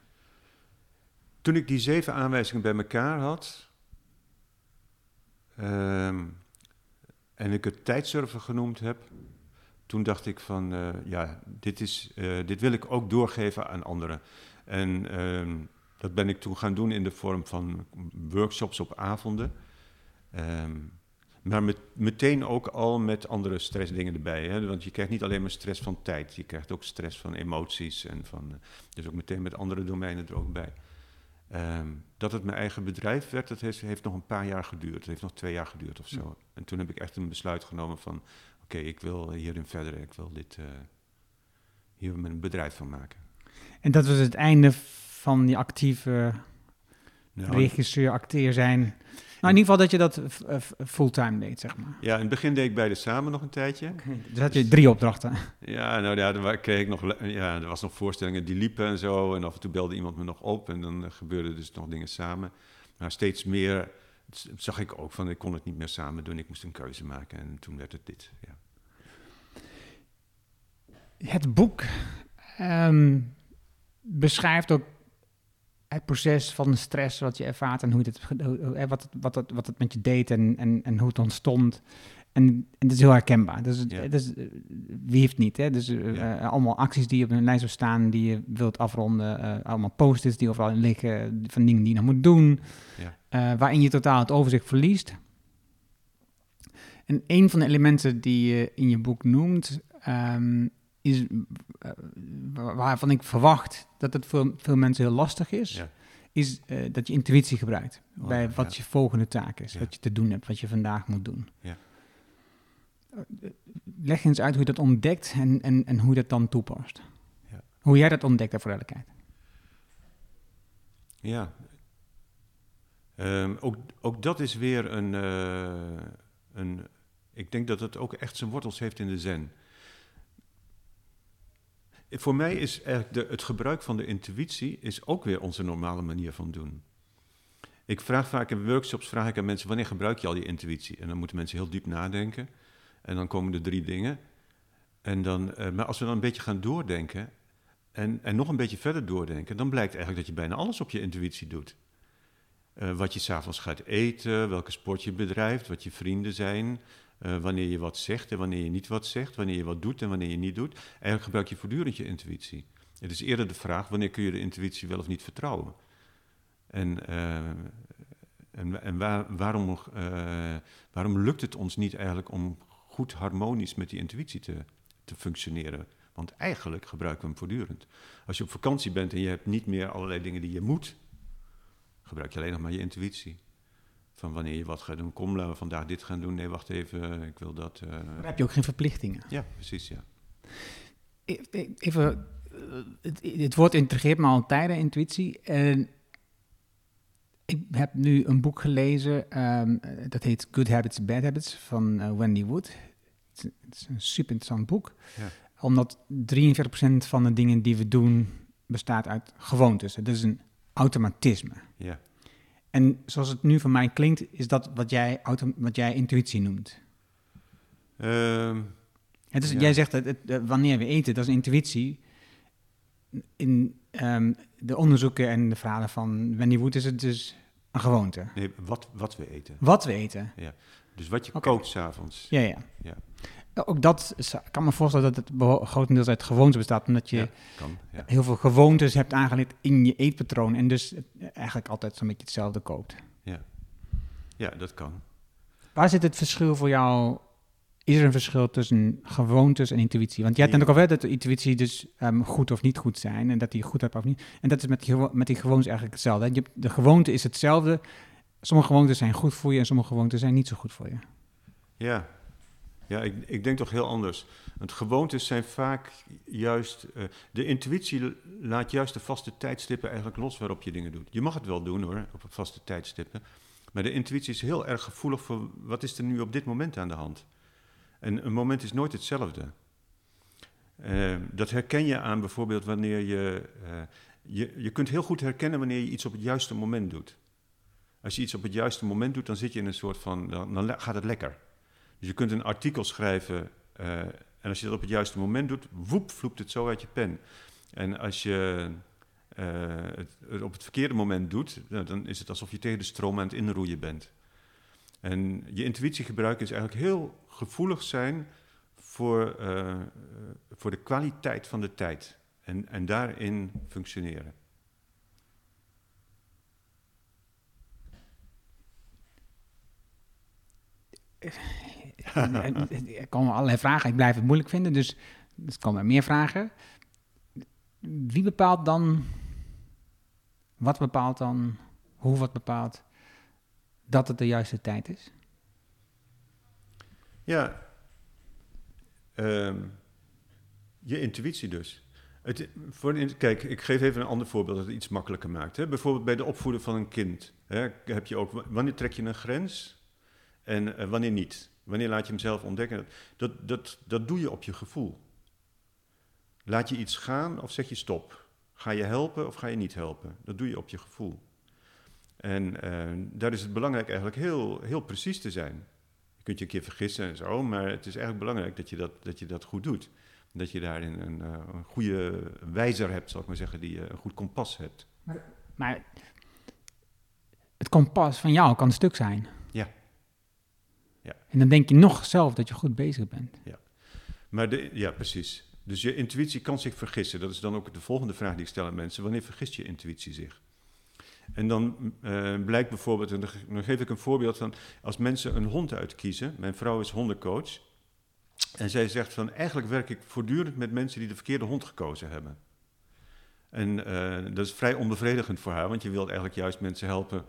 Toen ik die zeven aanwijzingen bij elkaar had, um, en ik het tijdsurfen genoemd heb, toen dacht ik van, uh, ja, dit, is, uh, dit wil ik ook doorgeven aan anderen. En um, dat ben ik toen gaan doen in de vorm van workshops op avonden. Um, maar met, meteen ook al met andere stressdingen erbij. Hè? Want je krijgt niet alleen maar stress van tijd, je krijgt ook stress van emoties. En van, uh, dus ook meteen met andere domeinen er ook bij. Um, dat het mijn eigen bedrijf werd, dat heeft, heeft, nog een paar jaar geduurd. Het heeft nog twee jaar geduurd of zo. Ja. En toen heb ik echt een besluit genomen van... oké, okay, ik wil hierin verder, ik wil dit, uh, hier mijn bedrijf van maken. En dat was het einde van die actieve nou, regisseur, acteer zijn... Nou, in ieder geval dat je dat fulltime deed, zeg maar. Ja, in het begin deed ik beide samen nog een tijdje. Okay. Dus had je drie opdrachten. Ja, nou ja, dan kreeg ik nog, ja, er was nog voorstellingen die liepen en zo. En af en toe belde iemand me nog op en dan gebeurden dus nog dingen samen. Maar steeds meer zag ik ook van, ik kon het niet meer samen doen. Ik moest een keuze maken en toen werd het dit, ja. Het boek um, beschrijft ook het proces van stress wat je ervaart en hoe het, wat, het, wat, het, wat het met je deed en, en, en hoe het ontstond. En, en het is heel herkenbaar. Dus, ja. dus wie heeft niet? Hè? Dus uh, ja. uh, allemaal acties die op een lijst staan die je wilt afronden. Uh, allemaal posters die overal liggen van dingen die je nog moet doen. Ja. waarin je totaal het overzicht verliest. En een van de elementen die je in je boek noemt, um, is uh, waarvan ik verwacht dat het voor veel mensen heel lastig is, ja. is uh, dat je intuïtie gebruikt oh, bij wat ja. je volgende taak is, ja. wat je te doen hebt, wat je vandaag moet doen. Ja. Uh, leg eens uit hoe je dat ontdekt en, en, en hoe je dat dan toepast. Ja. Hoe jij dat ontdekt, voor duidelijkheid. Ja. Ehm, ook, ook dat is weer een, eh, een. Ik denk dat het ook echt zijn wortels heeft in de zen. Voor mij is eigenlijk de, het gebruik van de intuïtie is ook weer onze normale manier van doen. Ik vraag vaak in workshops vraag ik aan mensen wanneer gebruik je al je intuïtie? En dan moeten mensen heel diep nadenken. En dan komen er drie dingen. En dan, eh, maar als we dan een beetje gaan doordenken en, en nog een beetje verder doordenken, dan blijkt eigenlijk dat je bijna alles op je intuïtie doet. Uh, wat je s'avonds gaat eten, welke sport je bedrijft, wat je vrienden zijn, uh, wanneer je wat zegt en wanneer je niet wat zegt, wanneer je wat doet en wanneer je niet doet. Eigenlijk gebruik je voortdurend je intuïtie. Het is eerder de vraag, wanneer kun je de intuïtie wel of niet vertrouwen? En, uh, en, en waar, waarom, waarom lukt het ons niet eigenlijk om goed harmonisch met die intuïtie te, te functioneren? Want eigenlijk gebruiken we hem voortdurend. Als je op vakantie bent en je hebt niet meer allerlei dingen die je moet, gebruik je alleen nog maar je intuïtie. Van wanneer je wat gaat doen. Kom, laten we vandaag dit gaan doen. Nee, wacht even, ik wil dat. Uh... Dan heb je ook geen verplichtingen. Ja, precies, ja. E-, e-, even, uh, het, het woord intrigeert me al tijden, intuïtie. En ik heb nu een boek gelezen, um, dat heet Good Habits, Bad Habits, van uh, Wendy Wood. Het is, het is, een super interessant boek. Ja. Omdat 43% van de dingen die we doen bestaat uit gewoontes. Het is een automatisme. Ja. En zoals het nu van mij klinkt, is dat wat jij, wat jij intuïtie noemt. Um, het is, ja. Jij zegt dat het, wanneer we eten, dat is intuïtie. In um, de onderzoeken en de verhalen van Wendy Wood is het dus een gewoonte. Nee, wat, wat we eten. Wat we eten. Ja. Dus wat je okay. kookt s'avonds. Ja, ja. ja. Ook dat is, ik kan me voorstellen dat het grotendeels uit gewoontes bestaat, omdat je ja, kan, ja. heel veel gewoontes hebt aangeleerd in je eetpatroon en dus eigenlijk altijd zo'n beetje hetzelfde koopt. Ja. ja, dat kan. Waar zit het verschil voor jou? Is er een verschil tussen gewoontes en intuïtie? Want jij hebt net ook al wel dat de intuïtie dus um, goed of niet goed zijn en dat die goed hebt of niet. En dat is met die, met die gewoontes eigenlijk hetzelfde. Je, de gewoonte is hetzelfde. Sommige gewoontes zijn goed voor je en sommige gewoontes zijn niet zo goed voor je. Ja, ja, ik, ik, denk toch heel anders. Want gewoontes zijn vaak juist. Uh, de intuïtie laat juist de vaste tijdstippen eigenlijk los waarop je dingen doet. Je mag het wel doen hoor, op vaste tijdstippen. Maar de intuïtie is heel erg gevoelig voor wat is er nu op dit moment aan de hand. En een moment is nooit hetzelfde. Uh, dat herken je aan bijvoorbeeld wanneer je, uh, je. Je kunt heel goed herkennen wanneer je iets op het juiste moment doet. Als je iets op het juiste moment doet, dan zit je in een soort van. Dan gaat het lekker. Dus je kunt een artikel schrijven uh, en als je dat op het juiste moment doet, woep, vloept het zo uit je pen. En als je uh, het, op het verkeerde moment doet, nou, dan is het alsof je tegen de stroom aan het inroeien bent. En je intuïtie gebruiken is eigenlijk heel gevoelig zijn voor, uh, voor de kwaliteit van de tijd. En, en daarin functioneren. (laughs) er komen allerlei vragen. Ik blijf het moeilijk vinden, dus er komen meer vragen. Wie bepaalt dan, wat bepaalt dan, hoe wat bepaalt dat het de juiste tijd is? Ja, um, je intuïtie dus. Het, voor, kijk, ik geef even een ander voorbeeld dat het iets makkelijker maakt. Hè. Bijvoorbeeld bij de opvoeden van een kind. Hè, heb je ook, wanneer trek je een grens en uh, wanneer niet? Wanneer laat je hem zelf ontdekken? Dat, dat, dat doe je op je gevoel. Laat je iets gaan of zeg je stop? Ga je helpen of ga je niet helpen? Dat doe je op je gevoel. En uh, daar is het belangrijk eigenlijk heel, heel precies te zijn. Je kunt je een keer vergissen en zo, maar het is eigenlijk belangrijk dat je dat, dat, je dat goed doet. Dat je daarin een, uh, een goede wijzer hebt, zal ik maar zeggen, die uh, een goed kompas hebt. Maar, maar het kompas van jou kan stuk zijn. Ja. En dan denk je nog zelf dat je goed bezig bent. Ja, maar de, ja, precies. Dus je intuïtie kan zich vergissen. Dat is dan ook de volgende vraag die ik stel aan mensen. Wanneer vergist je intuïtie zich? En dan uh, blijkt bijvoorbeeld, en dan geef ik een voorbeeld van, als mensen een hond uitkiezen, mijn vrouw is hondencoach, en zij zegt van, eigenlijk werk ik voortdurend met mensen die de verkeerde hond gekozen hebben. En uh, dat is vrij onbevredigend voor haar, want je wilt eigenlijk juist mensen helpen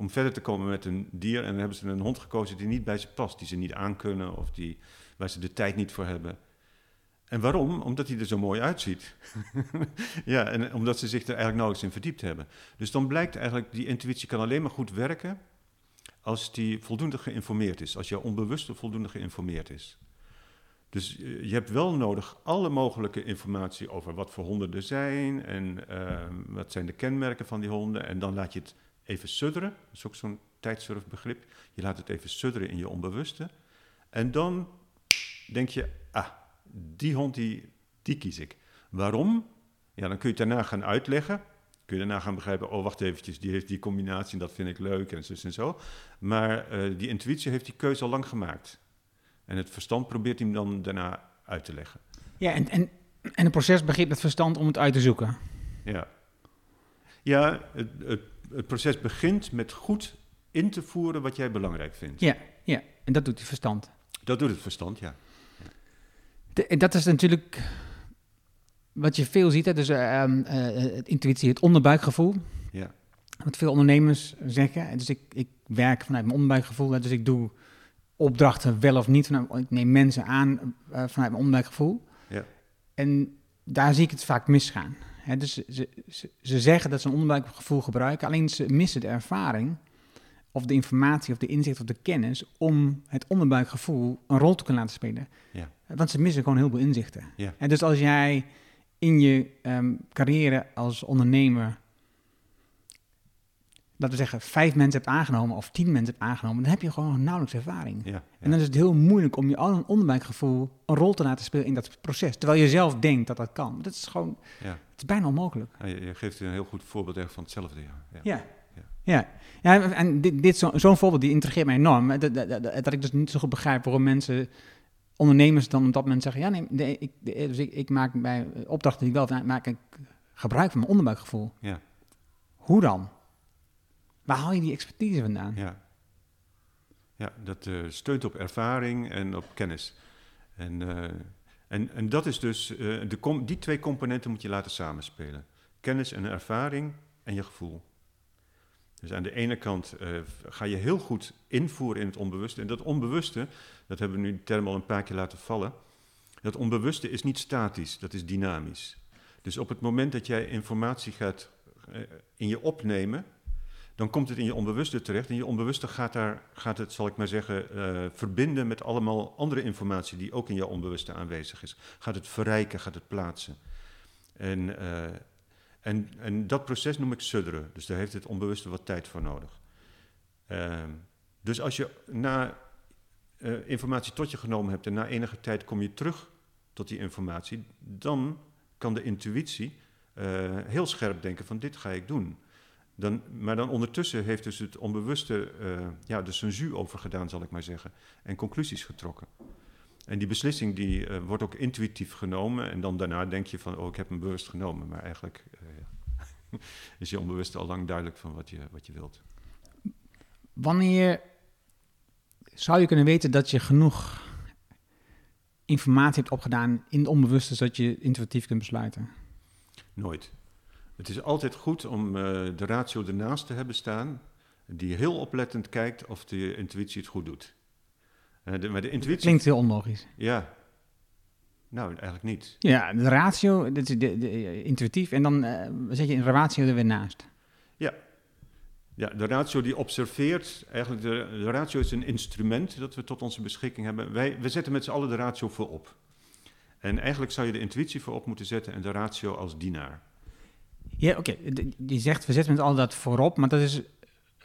om verder te komen met een dier. En dan hebben ze een hond gekozen die niet bij ze past, die ze niet aankunnen of die waar ze de tijd niet voor hebben. En waarom? Omdat hij er zo mooi uitziet. (laughs) ja, en omdat ze zich er eigenlijk nauwelijks in verdiept hebben. Dus dan blijkt eigenlijk, die intuïtie kan alleen maar goed werken als die voldoende geïnformeerd is. Als jouw onbewuste voldoende geïnformeerd is. Dus eh, je hebt wel nodig alle mogelijke informatie over wat voor honden er zijn en ehm, wat zijn de kenmerken van die honden. En dan laat je het even sudderen. Dat is ook zo'n tijdsurfbegrip. Je laat het even sudderen in je onbewuste. En dan denk je, ah, die hond die, die kies ik. Waarom? Ja, dan kun je het daarna gaan uitleggen. Kun je daarna gaan begrijpen, oh wacht eventjes, die heeft die combinatie en dat vind ik leuk en zo en zo. Maar eh, die intuïtie heeft die keuze al lang gemaakt. En het verstand probeert hem dan daarna uit te leggen. Ja, en, en, en het proces begint met verstand om het uit te zoeken. Ja, ja het, het, het proces begint met goed in te voeren wat jij belangrijk vindt. Ja, ja. en dat doet het verstand. Dat doet het verstand, ja. De, dat is natuurlijk wat je veel ziet, hè? dus uh, uh, het intuïtie, het onderbuikgevoel. Ja. Wat veel ondernemers zeggen. Dus ik, ik werk vanuit mijn onderbuikgevoel, dus ik doe opdrachten wel of niet. Vanuit, ik neem mensen aan uh, vanuit mijn onderbuikgevoel. Ja. En daar zie ik het vaak misgaan. Dus ze, ze, ze zeggen dat ze een onderbuikgevoel gebruiken, alleen ze missen de ervaring of de informatie of de inzicht of de kennis om het onderbuikgevoel een rol te kunnen laten spelen. Ja. Want ze missen gewoon heel veel inzichten. Ja. En dus als jij in je um, carrière als ondernemer, laten we zeggen, vijf mensen hebt aangenomen of tien mensen hebt aangenomen, dan heb je gewoon nauwelijks ervaring. Ja, ja. En dan is het heel moeilijk om je al een onderbuikgevoel een rol te laten spelen in dat proces. Terwijl je zelf denkt dat dat kan. Dat is gewoon, ja. het is bijna onmogelijk. Je, je, geeft een heel goed voorbeeld echt van hetzelfde. Ja. ja. Ja, ja en dit, dit zo'n zo voorbeeld die intrigeert mij enorm. Dat, dat, dat, dat, ik dus niet zo goed begrijp waarom mensen, ondernemers dan op dat moment zeggen... ja, nee, nee ik, dus ik, ik maak bij opdrachten die ik wel maak ik gebruik van mijn onderbuikgevoel. Ja. Hoe dan? Waar haal je die expertise vandaan? Ja, ja dat uh, steunt op ervaring en op kennis. En, uh, en, en dat is dus, uh, de die twee componenten moet je laten samenspelen. Kennis en ervaring en je gevoel. Dus aan de ene kant ga je heel goed invoeren in het onbewuste. En dat onbewuste, dat hebben we nu de term al een paar keer laten vallen. Dat onbewuste is niet statisch, dat is dynamisch. Dus op het moment dat jij informatie gaat in je opnemen, dan komt het in je onbewuste terecht. En je onbewuste gaat, daar, gaat het, zal ik maar zeggen, uh, verbinden met allemaal andere informatie die ook in je onbewuste aanwezig is. Gaat het verrijken, gaat het plaatsen. En en, en dat proces noem ik sudderen. Dus daar heeft het onbewuste wat tijd voor nodig. Uh, dus als je na uh, informatie tot je genomen hebt en na enige tijd kom je terug tot die informatie, dan kan de intuïtie heel scherp denken van dit ga ik doen. Dan, maar dan ondertussen heeft dus het onbewuste uh, ja, de censuur over gedaan, zal ik maar zeggen, en conclusies getrokken. En die beslissing die uh, wordt ook intuïtief genomen. En dan daarna denk je van, oh, ik heb hem bewust genomen. Maar eigenlijk uh, (laughs) is je onbewust al lang duidelijk van wat je, wat je wilt. Wanneer zou je kunnen weten dat je genoeg informatie hebt opgedaan in het onbewuste, zodat je intuïtief kunt besluiten? Nooit. Het is altijd goed om uh, de ratio ernaast te hebben staan, die heel oplettend kijkt of de intuïtie het goed doet. Uh, de, maar de intuïtie... Klinkt heel onlogisch. Ja. Nou, eigenlijk niet. Ja, de ratio, dat is de, de, intuïtief, en dan uh, zet je een ratio er weer naast. Ja. Ja, de ratio die observeert, eigenlijk de, de ratio is een instrument dat we tot onze beschikking hebben. Wij, we zetten met z'n allen de ratio voorop. En eigenlijk zou je de intuïtie voorop moeten zetten en de ratio als dienaar. Ja, oké. Okay. Je zegt, we zetten met al dat voorop, maar dat is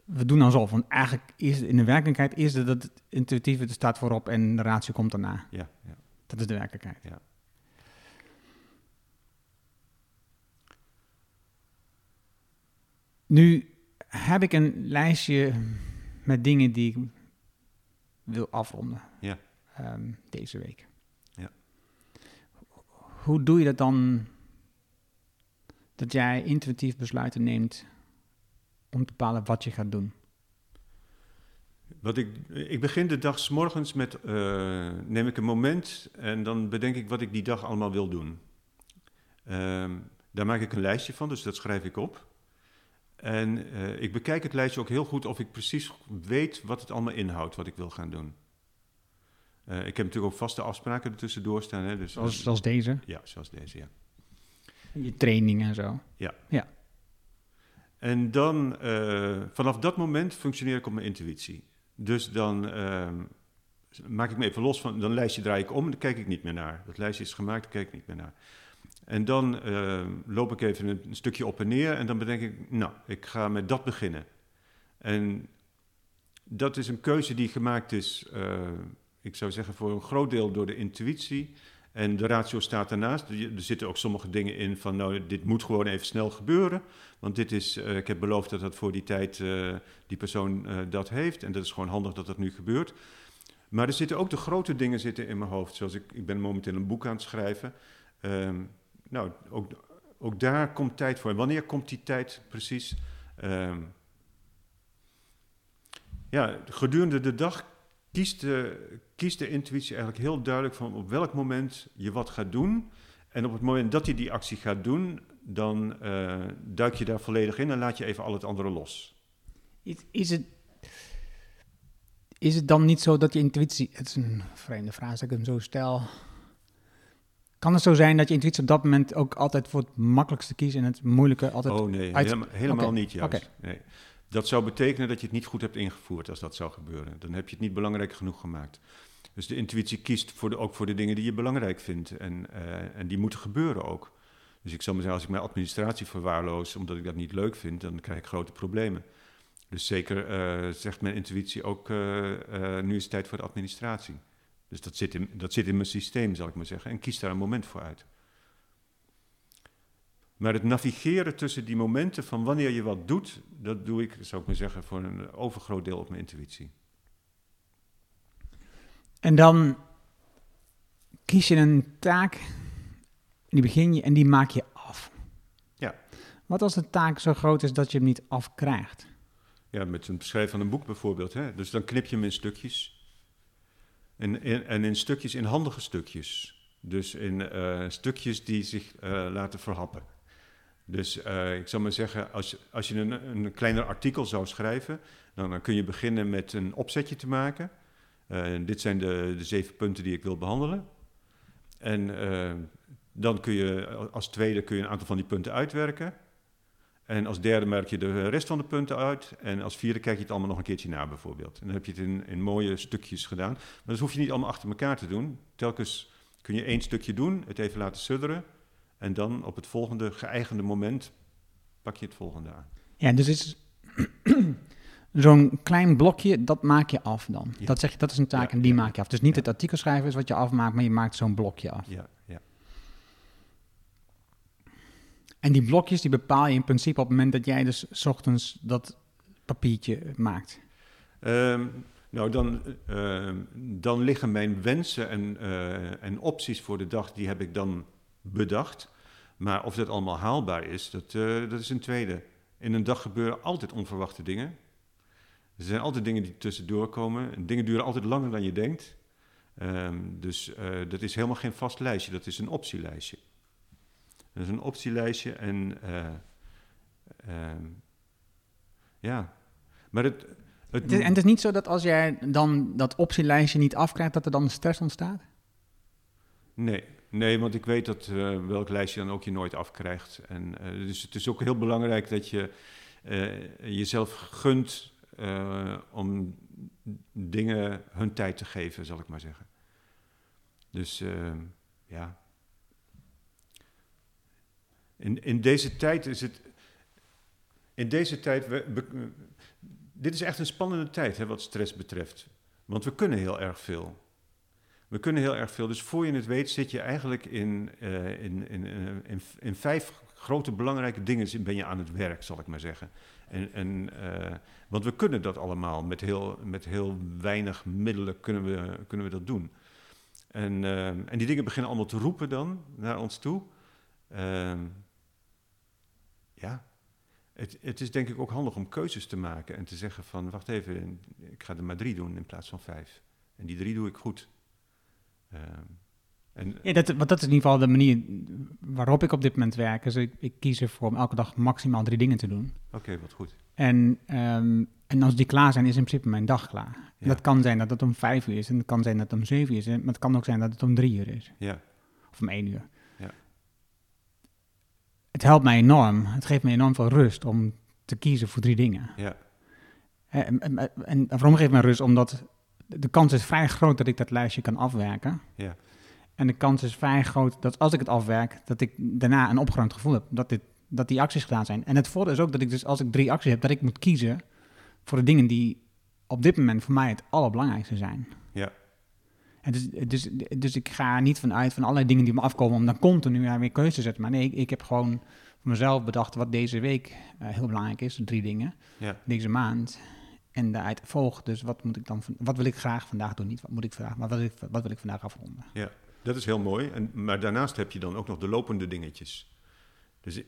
we doen alsof. Want eigenlijk is in de werkelijkheid is het dat het intuïtieve staat voorop en de ratio komt daarna. Ja, ja. Dat is de werkelijkheid. Ja. Nu heb ik een lijstje met dingen die ik wil afronden. Ja. Um, deze week. Ja. Hoe doe je dat dan? Dat jij intuïtief besluiten neemt om te bepalen wat je gaat doen? Wat ik, ik begin de dag s morgens met, uh, neem ik een moment en dan bedenk ik wat ik die dag allemaal wil doen. Uh, daar maak ik een lijstje van, dus dat schrijf ik op. En uh, ik bekijk het lijstje ook heel goed of ik precies weet wat het allemaal inhoudt, wat ik wil gaan doen. Eh, ik heb natuurlijk ook vaste afspraken ertussendoor staan. Hè, dus, Zoals, zoals deze. Ja, zoals deze, ja. Je training en zo. En dan, eh, vanaf dat moment functioneer ik op mijn intuïtie. Dus dan ehm, maak ik me even los van, dan lijstje draai ik om en dan kijk ik niet meer naar. Dat lijstje is gemaakt, daar kijk ik niet meer naar. En dan ehm, loop ik even een, een stukje op en neer en dan bedenk ik, nou, ik ga met dat beginnen. En dat is een keuze die gemaakt is, eh, ik zou zeggen, voor een groot deel door de intuïtie. En de ratio staat daarnaast. Er zitten ook sommige dingen in van, nou, dit moet gewoon even snel gebeuren. Want dit is, eh, ik heb beloofd dat dat voor die tijd eh, die persoon eh, dat heeft. En dat is gewoon handig dat dat nu gebeurt. Maar er zitten ook de grote dingen zitten in mijn hoofd. Zoals ik, ik ben momenteel een boek aan het schrijven. Ehm, nou, ook, ook daar komt tijd voor. Wanneer komt die tijd precies? Ehm, ja, gedurende de dag kiest de, de intuïtie eigenlijk heel duidelijk van op welk moment je wat gaat doen. En op het moment dat je die actie gaat doen, dan eh, duik je daar volledig in en laat je even al het andere los. Is, is, het, is het dan niet zo dat je intuïtie... Het is een vreemde vraag als ik hem zo stel. Kan het zo zijn dat je intuïtie op dat moment ook altijd voor het makkelijkste kiest en het moeilijke altijd... Oh nee, uit- helemaal, niet juist. Nee. Dat zou betekenen dat je het niet goed hebt ingevoerd als dat zou gebeuren. Dan heb je het niet belangrijk genoeg gemaakt. Dus de intuïtie kiest voor de, ook voor de dingen die je belangrijk vindt. En, eh, en die moeten gebeuren ook. Dus ik zou maar zeggen, als ik mijn administratie verwaarloos omdat ik dat niet leuk vind, dan krijg ik grote problemen. Dus zeker eh, zegt mijn intuïtie ook, eh, nu is het tijd voor de administratie. Dus dat zit, in, dat zit in mijn systeem, zal ik maar zeggen. En kies daar een moment voor uit. Maar het navigeren tussen die momenten van wanneer je wat doet, dat doe ik, zou ik maar zeggen, voor een overgroot deel op mijn intuïtie. En dan kies je een taak, die begin je en die maak je af. Ja. Wat als de taak zo groot is dat je hem niet afkrijgt? Ja, met het schrijven van een boek bijvoorbeeld. Hè? Dus dan knip je hem in stukjes. En in, en in stukjes, in handige stukjes. Dus in eh, stukjes die zich eh, laten verhappen. Dus eh, ik zou maar zeggen, als, als je een, een kleiner artikel zou schrijven, dan, dan kun je beginnen met een opzetje te maken. Eh, dit zijn de, de zeven punten die ik wil behandelen. En eh, dan kun je als tweede kun je een aantal van die punten uitwerken. En als derde merk je de rest van de punten uit. En als vierde kijk je het allemaal nog een keertje na, bijvoorbeeld. En dan heb je het in, in mooie stukjes gedaan. Maar dat hoef je niet allemaal achter elkaar te doen. Telkens kun je één stukje doen, het even laten sudderen. En dan op het volgende geëigende moment pak je het volgende aan. Ja, dus is (clears throat) zo'n klein blokje, dat maak je af dan. Ja. Dat zeg je, dat is een taak Ja, en die ja. maak je af. Dus niet het artikel schrijven is wat je afmaakt, maar je maakt zo'n blokje af. Ja, ja. En die blokjes die bepaal je in principe op het moment dat jij dus 's ochtends dat papiertje maakt. Ehm, nou, dan, ehm, dan liggen mijn wensen en, eh, en opties voor de dag, die heb ik dan bedacht. Maar of dat allemaal haalbaar is, dat, eh, dat is een tweede. In een dag gebeuren altijd onverwachte dingen. Er zijn altijd dingen die tussendoor komen. En dingen duren altijd langer dan je denkt. Ehm, dus eh, dat is helemaal geen vast lijstje, dat is een optielijstje. Dat is een optielijstje en eh, ehm, ja, maar het, het, en het is niet zo dat als jij dan dat optielijstje niet afkrijgt, dat er dan stress ontstaat? Nee, nee, want ik weet dat eh, welk lijstje dan ook je nooit afkrijgt. En, eh, dus het is ook heel belangrijk dat je eh, jezelf gunt om dingen hun tijd te geven, zal ik maar zeggen. Dus ja. In, in deze tijd is het. In deze tijd. We- dit is echt een spannende tijd hè, wat stress betreft. Want we kunnen heel erg veel. We kunnen heel erg veel. Dus voor je het weet zit je eigenlijk in, eh, in, in, in, in, vijf grote belangrijke dingen ben je aan het werk, zal ik maar zeggen. En, en, eh, want we kunnen dat allemaal. Met heel, met heel weinig middelen kunnen we, kunnen we dat doen. En, eh, en die dingen beginnen allemaal te roepen dan naar ons toe. Ehm, ja, het, het is denk ik ook handig om keuzes te maken en te zeggen van... wacht even, ik ga er maar drie doen in plaats van vijf. En die drie doe ik goed. Ehm, En, Ja, dat, want dat is in ieder geval de manier waarop ik op dit moment werk. Dus ik, ik kies ervoor om elke dag maximaal drie dingen te doen. Oké, wat goed. En, ehm, en als die klaar zijn, is in principe mijn dag klaar. Ja. Dat kan zijn dat het om vijf uur is. En het kan zijn dat het om zeven uur is. Maar het kan ook zijn dat het om drie uur is. Ja, Of om één uur. Ja. Het helpt mij enorm. Het geeft me enorm veel rust om te kiezen voor drie dingen. ja, En, en, en- en waarom geeft mij rust? Omdat de kans is vrij groot dat ik dat lijstje kan afwerken. ja, En de kans is vrij groot dat als ik het afwerk, dat ik daarna een opgeruimd gevoel heb. Dat, dit, dat die acties gedaan zijn. En het voordeel is ook dat ik dus als ik drie acties heb, dat ik moet kiezen voor de dingen die op dit moment voor mij het allerbelangrijkste zijn. ja, En dus, dus, dus ik ga niet vanuit van allerlei dingen die me afkomen om dan continu weer keuze te zetten. Maar nee, ik, ik heb gewoon voor mezelf bedacht wat deze week eh, heel belangrijk is. Drie dingen. ja, Deze maand. En daaruit volgt dus wat moet ik dan, wat wil ik graag vandaag doen? Niet wat moet ik vandaag, maar wat wil ik, wat wil ik vandaag afronden? ja. Dat is heel mooi. En, maar daarnaast heb je dan ook nog de lopende dingetjes. Dus,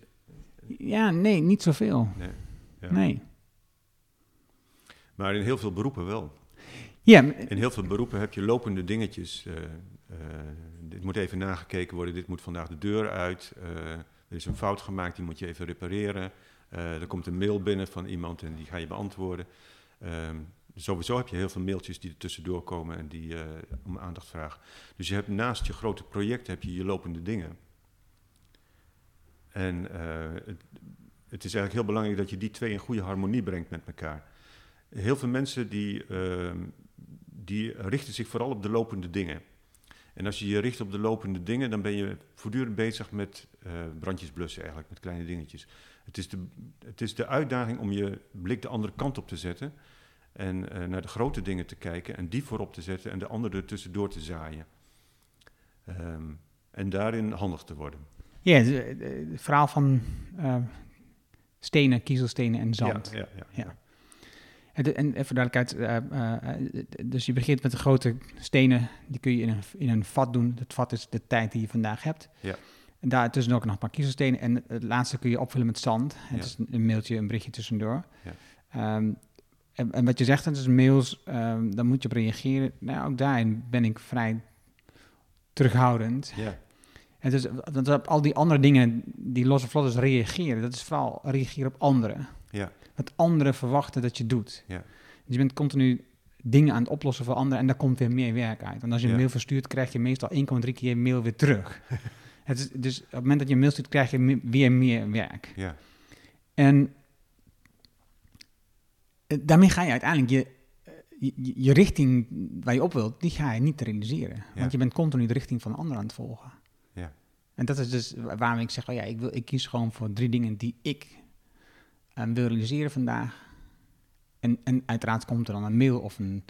Ja, nee, niet zoveel. nee, ja. Nee. Maar in heel veel beroepen wel. Ja, In heel veel beroepen heb je lopende dingetjes. eh, dit moet even nagekeken worden, dit moet vandaag de deur uit. eh, er is een fout gemaakt, die moet je even repareren. Er komt een mail binnen van iemand en die ga je beantwoorden. Ehm, sowieso heb je heel veel mailtjes die er tussendoor komen en die eh, om aandacht vragen. Dus je hebt naast je grote projecten heb je je lopende dingen. En eh, het, het is eigenlijk heel belangrijk dat je die twee in goede harmonie brengt met elkaar. Heel veel mensen die, ehm, die richten zich vooral op de lopende dingen. En als je je richt op de lopende dingen, dan ben je voortdurend bezig met eh, brandjes blussen eigenlijk, met kleine dingetjes. Het is, de, het is de uitdaging om je blik de andere kant op te zetten en eh, naar de grote dingen te kijken en die voorop te zetten en de andere er tussendoor te zaaien. Ehm, en daarin handig te worden. ja het, eh, het verhaal van eh, stenen, kiezelstenen en zand. Ja, ja, ja. Ja. En, even duidelijkheid, eh, eh, dus je begint met de grote stenen, die kun je in een, in een vat doen. Het vat is de tijd die je vandaag hebt. Ja. En daartussen ook nog een paar kiezelstenen. En het laatste kun je opvullen met zand. Het is een mailtje, een berichtje tussendoor. Ja. Ehm, en, en wat je zegt, het is mails, ehm, daar moet je op reageren. Nou, ook daarin ben ik vrij terughoudend. ja, is, want op al die andere dingen die losse vlot is reageren, dat is vooral reageren op anderen. ja, Wat anderen verwachten dat je doet. Ja. Dus je bent continu dingen aan het oplossen voor anderen en daar komt weer meer werk uit. Want als je een mail verstuurt, krijg je meestal 1,3 keer mail weer terug. (laughs) het is, dus op het moment dat je een mail stuurt, krijg je weer meer werk. ja, En eh, daarmee ga je uiteindelijk je, eh, je, je- richting waar je op wilt, die ga je niet realiseren. Ja. Want je bent continu de richting van anderen aan het volgen. Ja. En dat is dus wa- waarom ik zeg, oh ja, ik, wil, ik kies gewoon voor drie dingen die ik eh, wil realiseren vandaag. En, en uiteraard komt er dan een mail of een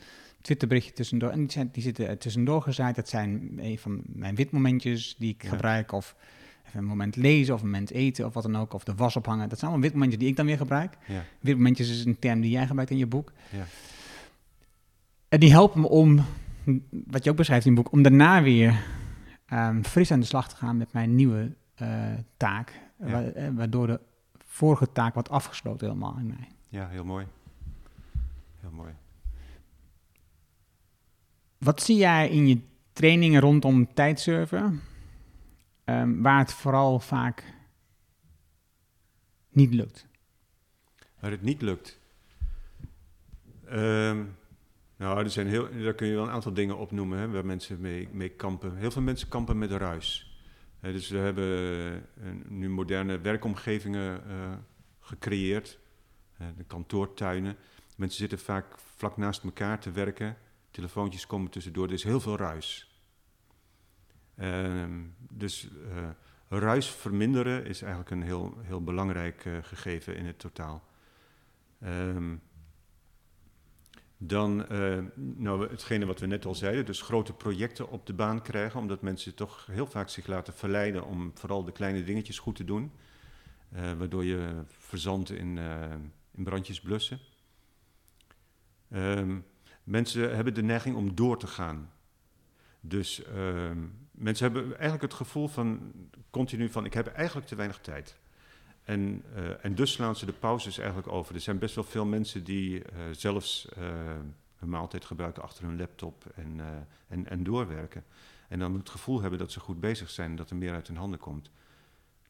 Twitterberichtje tussendoor. En die, zijn, die zitten er tussendoor gezaaid. Dat zijn een van mijn witmomentjes die ik Ja. gebruik. Of even een moment lezen of een moment eten of wat dan ook. Of de was ophangen. Dat zijn allemaal witmomentjes die ik dan weer gebruik. ja, Witmomentjes is een term die jij gebruikt in je boek. ja. En die helpen me om, wat je ook beschrijft in je boek, om daarna weer ehm, fris aan de slag te gaan met mijn nieuwe eh, taak. Ja. Wa- eh, waardoor de vorige taak wordt afgesloten helemaal in mij. Ja, heel mooi. Heel mooi. Wat zie jij in je trainingen rondom tijdsurfen, ehm, waar het vooral vaak niet lukt? Waar het niet lukt. Ehm, nou, er zijn heel, daar kun je wel een aantal dingen opnoemen hè, waar mensen mee, mee kampen. Heel veel mensen kampen met ruis. Dus we hebben eh, nu moderne werkomgevingen eh, gecreëerd, de kantoortuinen. Mensen zitten vaak vlak naast elkaar te werken. Telefoontjes komen tussendoor. Er is heel veel ruis. Ehm, dus eh, ruis verminderen is eigenlijk een heel, heel belangrijk eh, gegeven in het totaal. Ehm, dan, eh, nou, hetgene wat we net al zeiden, dus grote projecten op de baan krijgen, omdat mensen toch heel vaak zich laten verleiden om vooral de kleine dingetjes goed te doen, waardoor je verzandt in, in brandjes blussen. Ehm, mensen hebben de neiging om door te gaan. Dus ehm, mensen hebben eigenlijk het gevoel van continu van ik heb eigenlijk te weinig tijd. En, eh, en dus slaan ze de pauzes eigenlijk over. Er zijn best wel veel mensen die eh, zelfs eh, een maaltijd gebruiken achter hun laptop en, en, en doorwerken. En dan het gevoel hebben dat ze goed bezig zijn en dat er meer uit hun handen komt.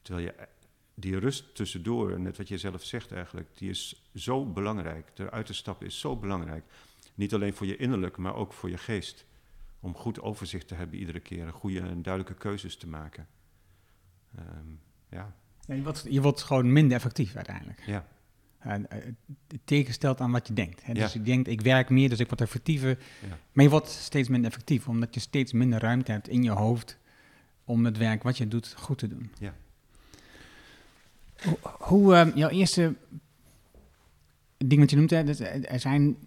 Terwijl je die rust tussendoor, net wat je zelf zegt eigenlijk, die is zo belangrijk. Eruit te stappen is zo belangrijk. Niet alleen voor je innerlijk, maar ook voor je geest. Om goed overzicht te hebben iedere keer, goede en duidelijke keuzes te maken. Ehm, ja. ja je, wordt, je wordt gewoon minder effectief uiteindelijk. Ja. Uh, tegenstelt aan wat je denkt. Hè? Dus je denkt, ik werk meer, dus ik word effectiever. Ja. Maar je wordt steeds minder effectief, omdat je steeds minder ruimte hebt in je hoofd om het werk wat je doet goed te doen. Ja. Hoe, hoe uh, jouw eerste ding wat je noemt, hè, dus er zijn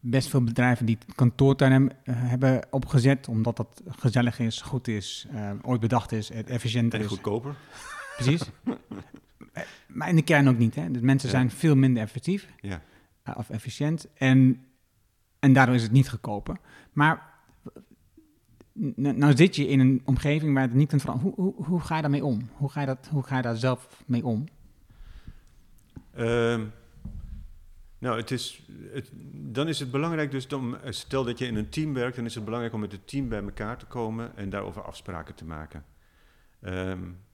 best veel bedrijven die kantoortuinen uh, hebben opgezet, omdat dat gezellig is, goed is, uh, ooit bedacht is, efficiënt en is. goedkoper. Precies. (laughs) maar in de kern ook niet. Hè? Dus mensen zijn veel minder effectief ja. uh, of efficiënt en, en daardoor is het niet goedkoper. Maar nou zit je in een omgeving waar het niet kunt veranderen. Hoe, hoe, hoe, ga je daarmee om? Hoe ga je, dat, hoe ga je daar zelf mee om? Um, nou, het is, het, dan is het belangrijk dus, om, stel dat je in een team werkt, dan is het belangrijk om met het team bij elkaar te komen en daarover afspraken te maken. Um,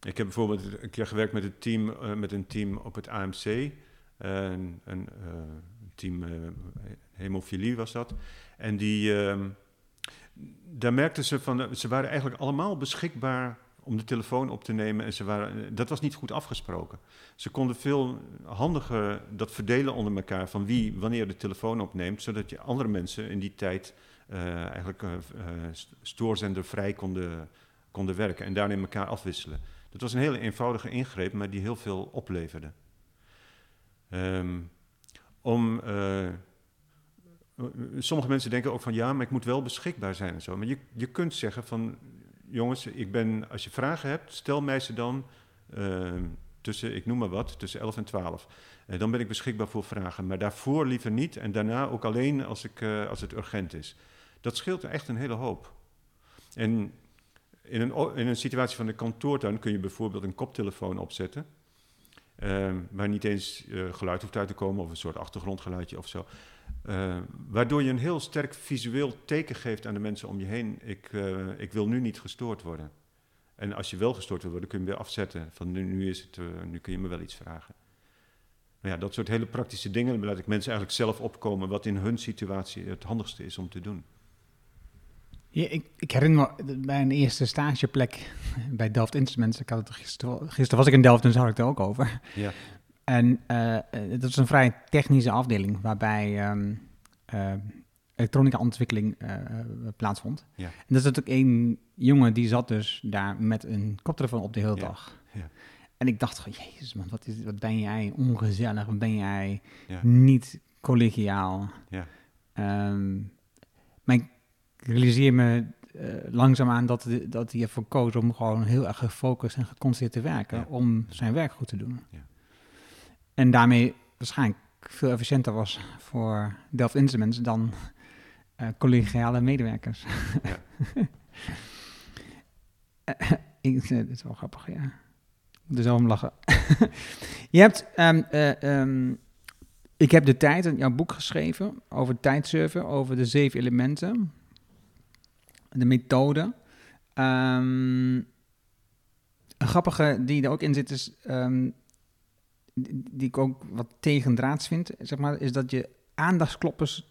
ik heb bijvoorbeeld een keer gewerkt met een team, uh, met een team op het AMC, uh, een, uh, team hemofilie was dat. En die, daar merkten ze van, ze waren eigenlijk allemaal beschikbaar om de telefoon op te nemen. En ze waren, dat was niet goed afgesproken. Ze konden veel handiger dat verdelen onder elkaar van wie wanneer de telefoon opneemt, zodat je andere mensen in die tijd uh, eigenlijk uh, stoorzendervrij konden, konden werken en daarin elkaar afwisselen. Dat was een hele eenvoudige ingreep, maar die heel veel opleverde. Um, om, sommige mensen denken ook van ja, maar ik moet wel beschikbaar zijn en zo. Maar je, je kunt zeggen van jongens, ik ben, als je vragen hebt, stel mij ze dan uh, tussen, ik noem maar wat, tussen 11 en 12. Uh, dan ben ik beschikbaar voor vragen. Maar daarvoor liever niet en daarna ook alleen als, ik, uh, als het urgent is. Dat scheelt echt een hele hoop. En in een, in een situatie van de kantoortuin kun je bijvoorbeeld een koptelefoon opzetten. waar niet eens geluid hoeft uit te komen of een soort achtergrondgeluidje of zo. Uh, waardoor je een heel sterk visueel teken geeft aan de mensen om je heen. Ik, uh, ik wil nu niet gestoord worden. En als je wel gestoord wil worden, kun je hem weer afzetten. Van nu, nu, is het, uh, nu kun je me wel iets vragen. Nou ja, dat soort hele praktische dingen laat ik mensen eigenlijk zelf opkomen wat in hun situatie het handigste is om te doen. Ja, ik, ik, herinner me bij een eerste stageplek bij Delft Instruments. Ik had het gisteren, gisteren was ik in Delft en dus had ik het er ook over. Ja. En uh, dat is een vrij technische afdeling waarbij um, uh, elektronica ontwikkeling uh, plaatsvond. Ja. En dat is natuurlijk één jongen die zat dus daar met een koptelefoon op de hele Ja. dag. Ja. En ik dacht jezus man, wat, is, wat ben jij ongezellig, wat ben jij niet collegiaal. Ja. Ehm, maar ik realiseer me uh, langzaamaan dat, dat hij ervoor koos om gewoon heel erg gefocust en geconcentreerd te werken om zijn werk goed te doen. Ja. En daarmee waarschijnlijk veel efficiënter was voor Delft Instruments dan eh, collegiale medewerkers. Ja. (laughs) Eh, ik, eh, dit is wel grappig, ja. Ik moet er zo om lachen. (laughs) Je hebt, ehm, eh, ehm, ik heb de tijd in jouw boek geschreven over tijdsurfen, over de zeven elementen, de methode. Ehm, een grappige die er ook in zit is, die, ik ook wat tegendraads vind, zeg maar, is dat je aandachtskloppers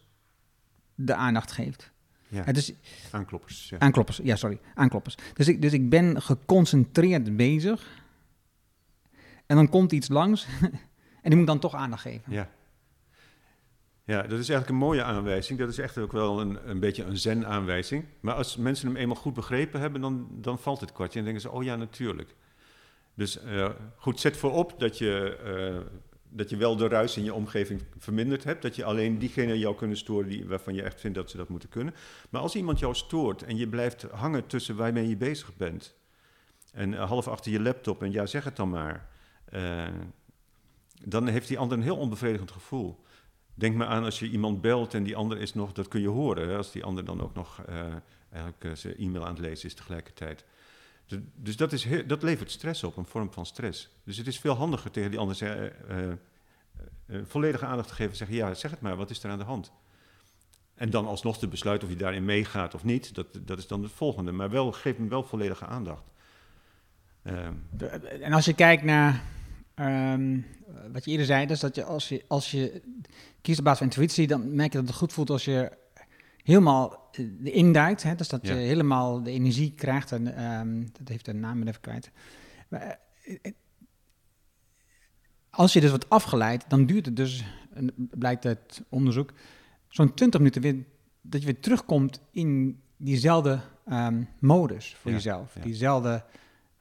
de aandacht geeft. Ja. Is Aankloppers. Ja. Aankloppers, ja, sorry, aankloppers. Dus ik, dus ik ben geconcentreerd bezig. En dan komt iets langs (laughs) en die moet dan toch aandacht geven. Ja. Ja, dat is eigenlijk een mooie aanwijzing. Dat is echt ook wel een, een beetje een zen-aanwijzing. Maar als mensen hem eenmaal goed begrepen hebben, dan, dan valt het kwartje. En denken ze, oh ja, natuurlijk. Dus eh, goed, zet voorop dat je, eh, dat je wel de ruis in je omgeving verminderd hebt. Dat je alleen diegenen jou kunnen storen die, waarvan je echt vindt dat ze dat moeten kunnen. Maar als iemand jou stoort en je blijft hangen tussen waarmee je bezig bent... en eh, half achter je laptop en ja, zeg het dan maar... dan heeft die ander een heel onbevredigend gevoel. Denk maar aan als je iemand belt en die ander is nog, dat kun je horen, hè, als die ander dan ook nog eigenlijk zijn e-mail aan het lezen is tegelijkertijd. Dus, dat, is dat levert stress op, een vorm van stress. Dus het is veel handiger tegen die ander eh, eh, eh, volledige aandacht te geven en zeggen, ja, zeg het maar, wat is er aan de hand? en dan alsnog te besluiten of je daarin meegaat of niet, dat, dat is dan het volgende. Maar wel, geef hem wel volledige aandacht. Ehm. En als je kijkt naar ehm, wat je eerder zei, dus dat je als als je kiest op basis van intuïtie, dan merk je dat het goed voelt als je helemaal uh, induikt. Hè? Dus dat je helemaal de energie krijgt. En um, dat heeft de naam even kwijt. Maar, uh, als je dus wordt afgeleid, dan duurt het dus, blijkt uit onderzoek, zo'n 20 minuten weer, dat je weer terugkomt in diezelfde um, modus voor jezelf. Ja. Diezelfde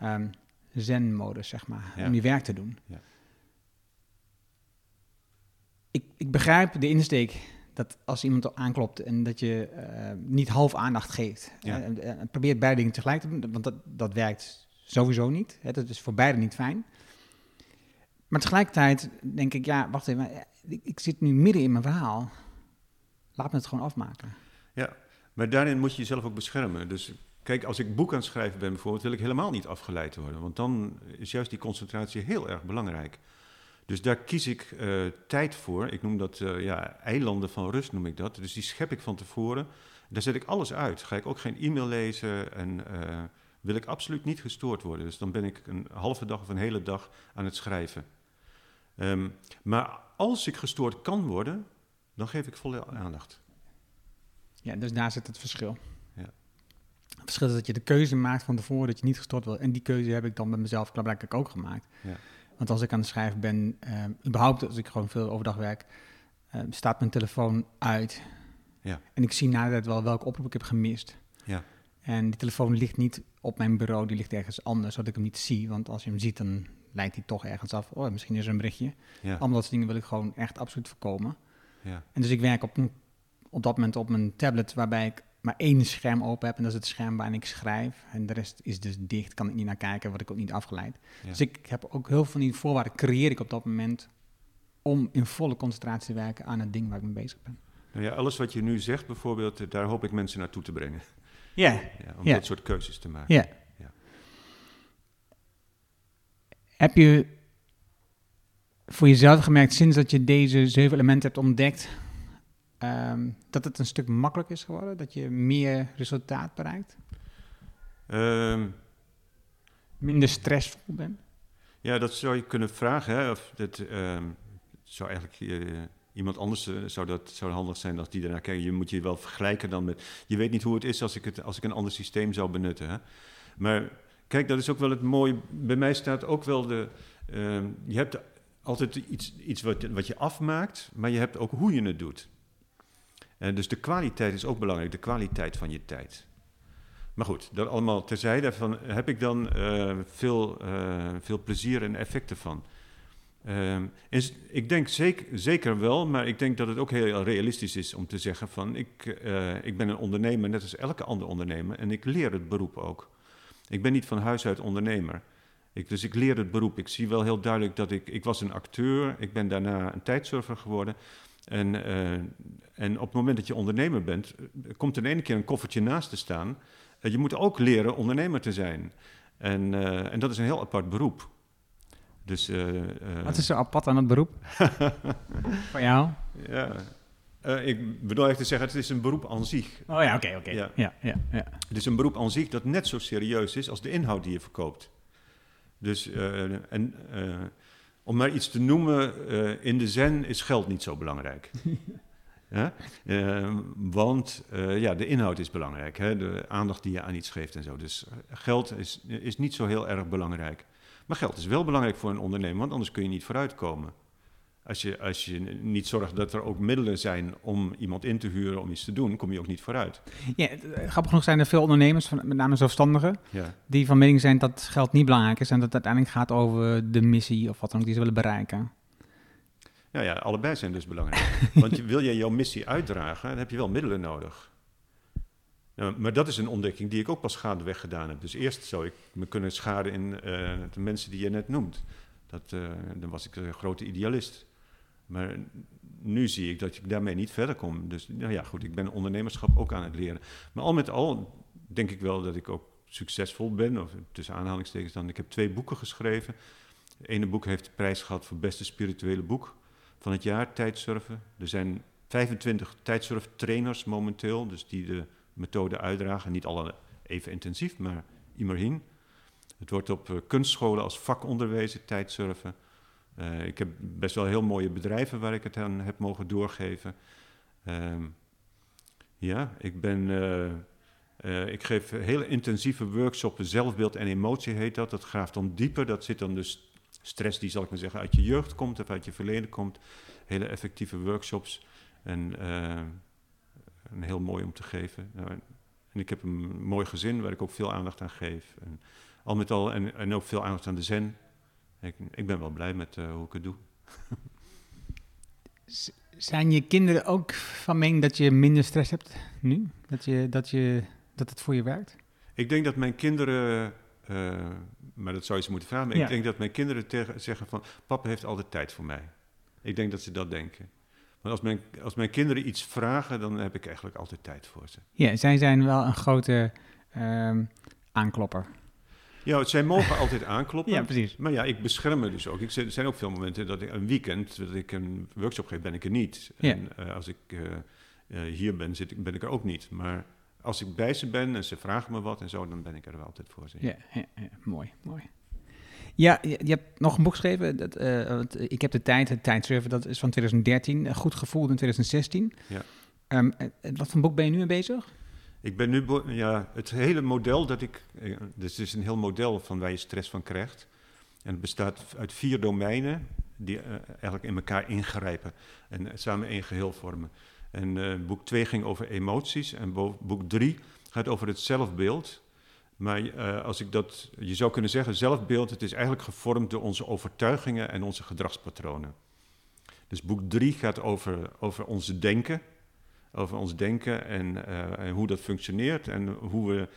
um, zen-modus, zeg maar, om je werk te doen. Ik, ik begrijp de insteek dat als iemand aanklopt en dat je uh, niet half aandacht geeft. Ja. En, en, probeert beide dingen tegelijk te doen, want dat, dat werkt sowieso niet. Hè, dat is voor beide niet fijn. Maar tegelijkertijd denk ik, ja, wacht even, ik, ik, zit nu midden in mijn verhaal. Laat me het gewoon afmaken. Ja, maar daarin moet je jezelf ook beschermen. Dus kijk, als ik boek aan het schrijven ben bijvoorbeeld, wil ik helemaal niet afgeleid worden. Want dan is juist die concentratie heel erg belangrijk. Dus daar kies ik uh, tijd voor. Ik noem dat uh, ja, eilanden van rust, noem ik dat. Dus die schep ik van tevoren. Daar zet ik alles uit. Ga ik ook geen e-mail lezen en uh, wil ik absoluut niet gestoord worden. Dus dan ben ik een halve dag of een hele dag aan het schrijven. Um, maar als ik gestoord kan worden, dan geef ik volle aandacht. Ja, dus daar zit het verschil. Ja. Het verschil is dat je de keuze maakt van tevoren dat je niet gestoord wil. En die keuze heb ik dan met mezelf blijkbaar ook gemaakt. Ja. Want als ik aan het schrijven ben, uh, überhaupt als ik gewoon veel overdag werk, uh, staat mijn telefoon uit. Ja. En ik zie na wel welke oproep ik heb gemist. Ja. En die telefoon ligt niet op mijn bureau, die ligt ergens anders, zodat ik hem niet zie. Want als je hem ziet, dan lijkt hij toch ergens af. Oh, misschien is er een berichtje. Ja. Allemaal dat soort dingen wil ik gewoon echt absoluut voorkomen. Ja. En dus ik werk op, op dat moment op mijn tablet, waarbij ik maar één scherm open heb. En dat is het scherm waarin ik schrijf. En de rest is dus dicht, kan ik niet naar kijken, word ik ook niet afgeleid. Dus ik heb ook heel veel van die voorwaarden creëer ik op dat moment om in volle concentratie te werken aan het ding waar ik mee bezig ben. Nou ja, alles wat je nu zegt bijvoorbeeld, daar hoop ik mensen naartoe te brengen. Ja. ja om dat soort keuzes te maken. Ja. ja. Heb je voor jezelf gemerkt, sinds dat je deze zeven elementen hebt ontdekt, um, dat het een stuk makkelijker is geworden? Dat je meer resultaat bereikt? Um, Minder stressvol bent? Ja, dat zou je kunnen vragen. Hè? Of dat, um, zou eigenlijk uh, iemand anders uh, zou dat zou handig zijn als die daarnaar kijkt. Je moet je wel vergelijken dan met. Je weet niet hoe het is als ik, het, als ik een ander systeem zou benutten. Hè? Maar kijk, dat is ook wel het mooie. Bij mij staat ook wel de. Je hebt altijd iets, iets wat, wat je afmaakt, maar je hebt ook hoe je het doet. En dus de kwaliteit is ook belangrijk, de kwaliteit van je tijd. Maar goed, dat allemaal terzijde, van, heb ik dan uh, veel, uh, veel plezier en effecten van. Is, ik denk zeker, zeker wel, maar ik denk dat het ook heel realistisch is om te zeggen van ik, ik ben een ondernemer, net als elke andere ondernemer, en ik leer het beroep ook. Ik ben niet van huis uit ondernemer. Ik, dus ik leer het beroep. Ik zie wel heel duidelijk dat ik... Ik was een acteur, ik ben daarna een tijdsurfer geworden. En, uh, en op het moment dat je ondernemer bent, eh, komt er in ene keer een koffertje naast te staan. Uh, je moet ook leren ondernemer te zijn. En, uh, en dat is een heel apart beroep. Dus, Wat is zo apart aan het beroep? (laughs) Van jou? Ja, ik bedoel eigenlijk te zeggen, het is een beroep aan zich. Oh ja, oké, oké. Ja. Ja, ja, ja. Het is een beroep aan zich dat net zo serieus is als de inhoud die je verkoopt. Dus, en, om maar iets te noemen, uh, in de zen is geld niet zo belangrijk. (laughs) ja? want ja, de inhoud is belangrijk, hè? de aandacht die je aan iets geeft en zo. Dus geld is, is niet zo heel erg belangrijk. Maar geld is wel belangrijk voor een ondernemer, want anders kun je niet vooruitkomen. Als je, als je niet zorgt dat er ook middelen zijn om iemand in te huren om iets te doen, kom je ook niet vooruit. Ja, grappig genoeg zijn er veel ondernemers, met name zelfstandigen, ja. die van mening zijn dat geld niet belangrijk is en dat het uiteindelijk gaat over de missie of wat dan ook die ze willen bereiken. Ja, ja, allebei zijn dus belangrijk. (laughs) Want wil je jouw missie uitdragen, dan heb je wel middelen nodig. Nou, maar dat is een ontdekking die ik ook pas gaandeweg gedaan heb. Dus eerst zou ik me kunnen schaden in uh, de mensen die je net noemt. Dat, uh, dan was ik een grote idealist. Maar nu zie ik dat ik daarmee niet verder kom. Dus nou ja, goed, ik ben ondernemerschap ook aan het leren. Maar al met al denk ik wel dat ik ook succesvol ben. Of tussen aanhalingstekens dan. Ik heb twee boeken geschreven. Het ene boek heeft de prijs gehad voor beste spirituele boek van het jaar, Tijdsurfen. Er zijn 25 tijdsurftrainers momenteel, dus die de methode uitdragen. Niet alle even intensief, maar immerhin. Het wordt op uh, kunstscholen als vak onderwezen, tijdsurfen. Uh, ik heb best wel heel mooie bedrijven waar ik het aan heb mogen doorgeven. Uh, ja, ik ben... Uh, ik geef hele intensieve workshops, zelfbeeld en emotie heet dat. Dat graaft dan dieper. Dat zit dan dus stress die, zal ik maar zeggen, uit je jeugd komt of uit je verleden komt. Hele effectieve workshops. En, uh, heel mooi om te geven. Nou, en ik heb een mooi gezin waar ik ook veel aandacht aan geef. En al met al, en, en ook veel aandacht aan de zen. Ik, ik ben wel blij met uh, hoe ik het doe. Zijn je kinderen ook van mening dat je minder stress hebt nu? Dat, je, dat, je, dat het voor je werkt? Ik denk dat mijn kinderen, uh, maar dat zou je ze moeten vragen, maar ja. ik denk dat mijn kinderen tegen, zeggen van, papa heeft altijd tijd voor mij. Ik denk dat ze dat denken. Want als mijn, als mijn kinderen iets vragen, dan heb ik eigenlijk altijd tijd voor ze. Ja, zij zijn wel een grote uh, aanklopper. Ja, zij mogen altijd aankloppen. Ja, precies. Maar ja, ik bescherm me dus ook. Ik, er zijn ook veel momenten dat ik een weekend, dat ik een workshop geef, ben ik er niet. Ja. En uh, als ik uh, uh, hier ben, zit ik, ben ik er ook niet. Maar als ik bij ze ben en ze vragen me wat en zo, dan ben ik er wel altijd voor ze. Ja, ja, ja mooi, mooi. Ja, je, je, hebt nog een boek geschreven. Dat, ik heb de tijd, het tijdsurfen, dat is van 2013. Goed gevoel in 2016. Ja. Um, wat voor boek ben je nu mee bezig? Ik ben nu, ja, het hele model dat ik, dus het is een heel model van waar je stress van krijgt. En het bestaat uit vier domeinen die uh, eigenlijk in elkaar ingrijpen en samen één geheel vormen. En boek 2 ging over emoties en boek 3 gaat over het zelfbeeld. Maar als ik dat, je zou kunnen zeggen, zelfbeeld, het is eigenlijk gevormd door onze overtuigingen en onze gedragspatronen. Dus boek 3 gaat over, over onze denken, over ons denken en, uh, en, hoe dat functioneert. En hoe we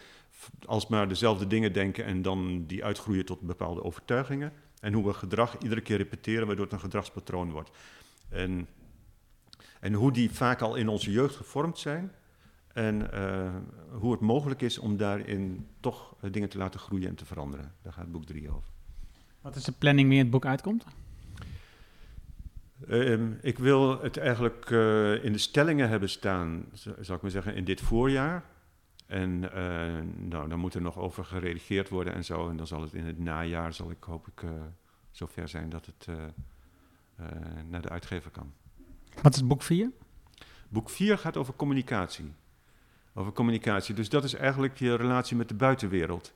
alsmaar dezelfde dingen denken en dan die uitgroeien tot bepaalde overtuigingen. En hoe we gedrag iedere keer repeteren, waardoor het een gedragspatroon wordt. En, en hoe die vaak al in onze jeugd gevormd zijn. En uh, hoe het mogelijk is om daarin toch uh, dingen te laten groeien en te veranderen. Daar gaat boek 3 over. Wat is de planning wanneer het boek uitkomt? Uh, ik wil het eigenlijk uh, in de stellingen hebben staan, zou ik maar zeggen, in dit voorjaar. En uh, nou, dan moet er nog over geredigeerd worden en zo. En dan zal het in het najaar, zal ik hoop ik zover zijn dat het naar de uitgever kan. Wat is boek 4? Boek 4 gaat over communicatie. Over communicatie. Dus dat is eigenlijk je relatie met de buitenwereld.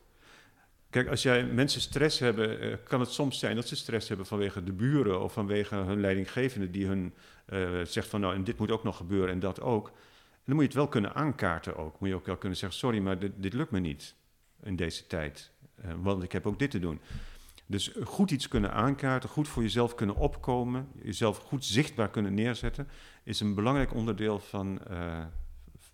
Kijk, als jij mensen stress hebben, kan het soms zijn dat ze stress hebben vanwege de buren of vanwege hun leidinggevende die hun uh, zegt van nou en dit moet ook nog gebeuren en dat ook. En dan moet je het wel kunnen aankaarten ook. Moet je ook wel kunnen zeggen, sorry, maar dit, lukt me niet in deze tijd. Uh, want ik heb ook dit te doen. Dus goed iets kunnen aankaarten, goed voor jezelf kunnen opkomen, jezelf goed zichtbaar kunnen neerzetten, is een belangrijk onderdeel van,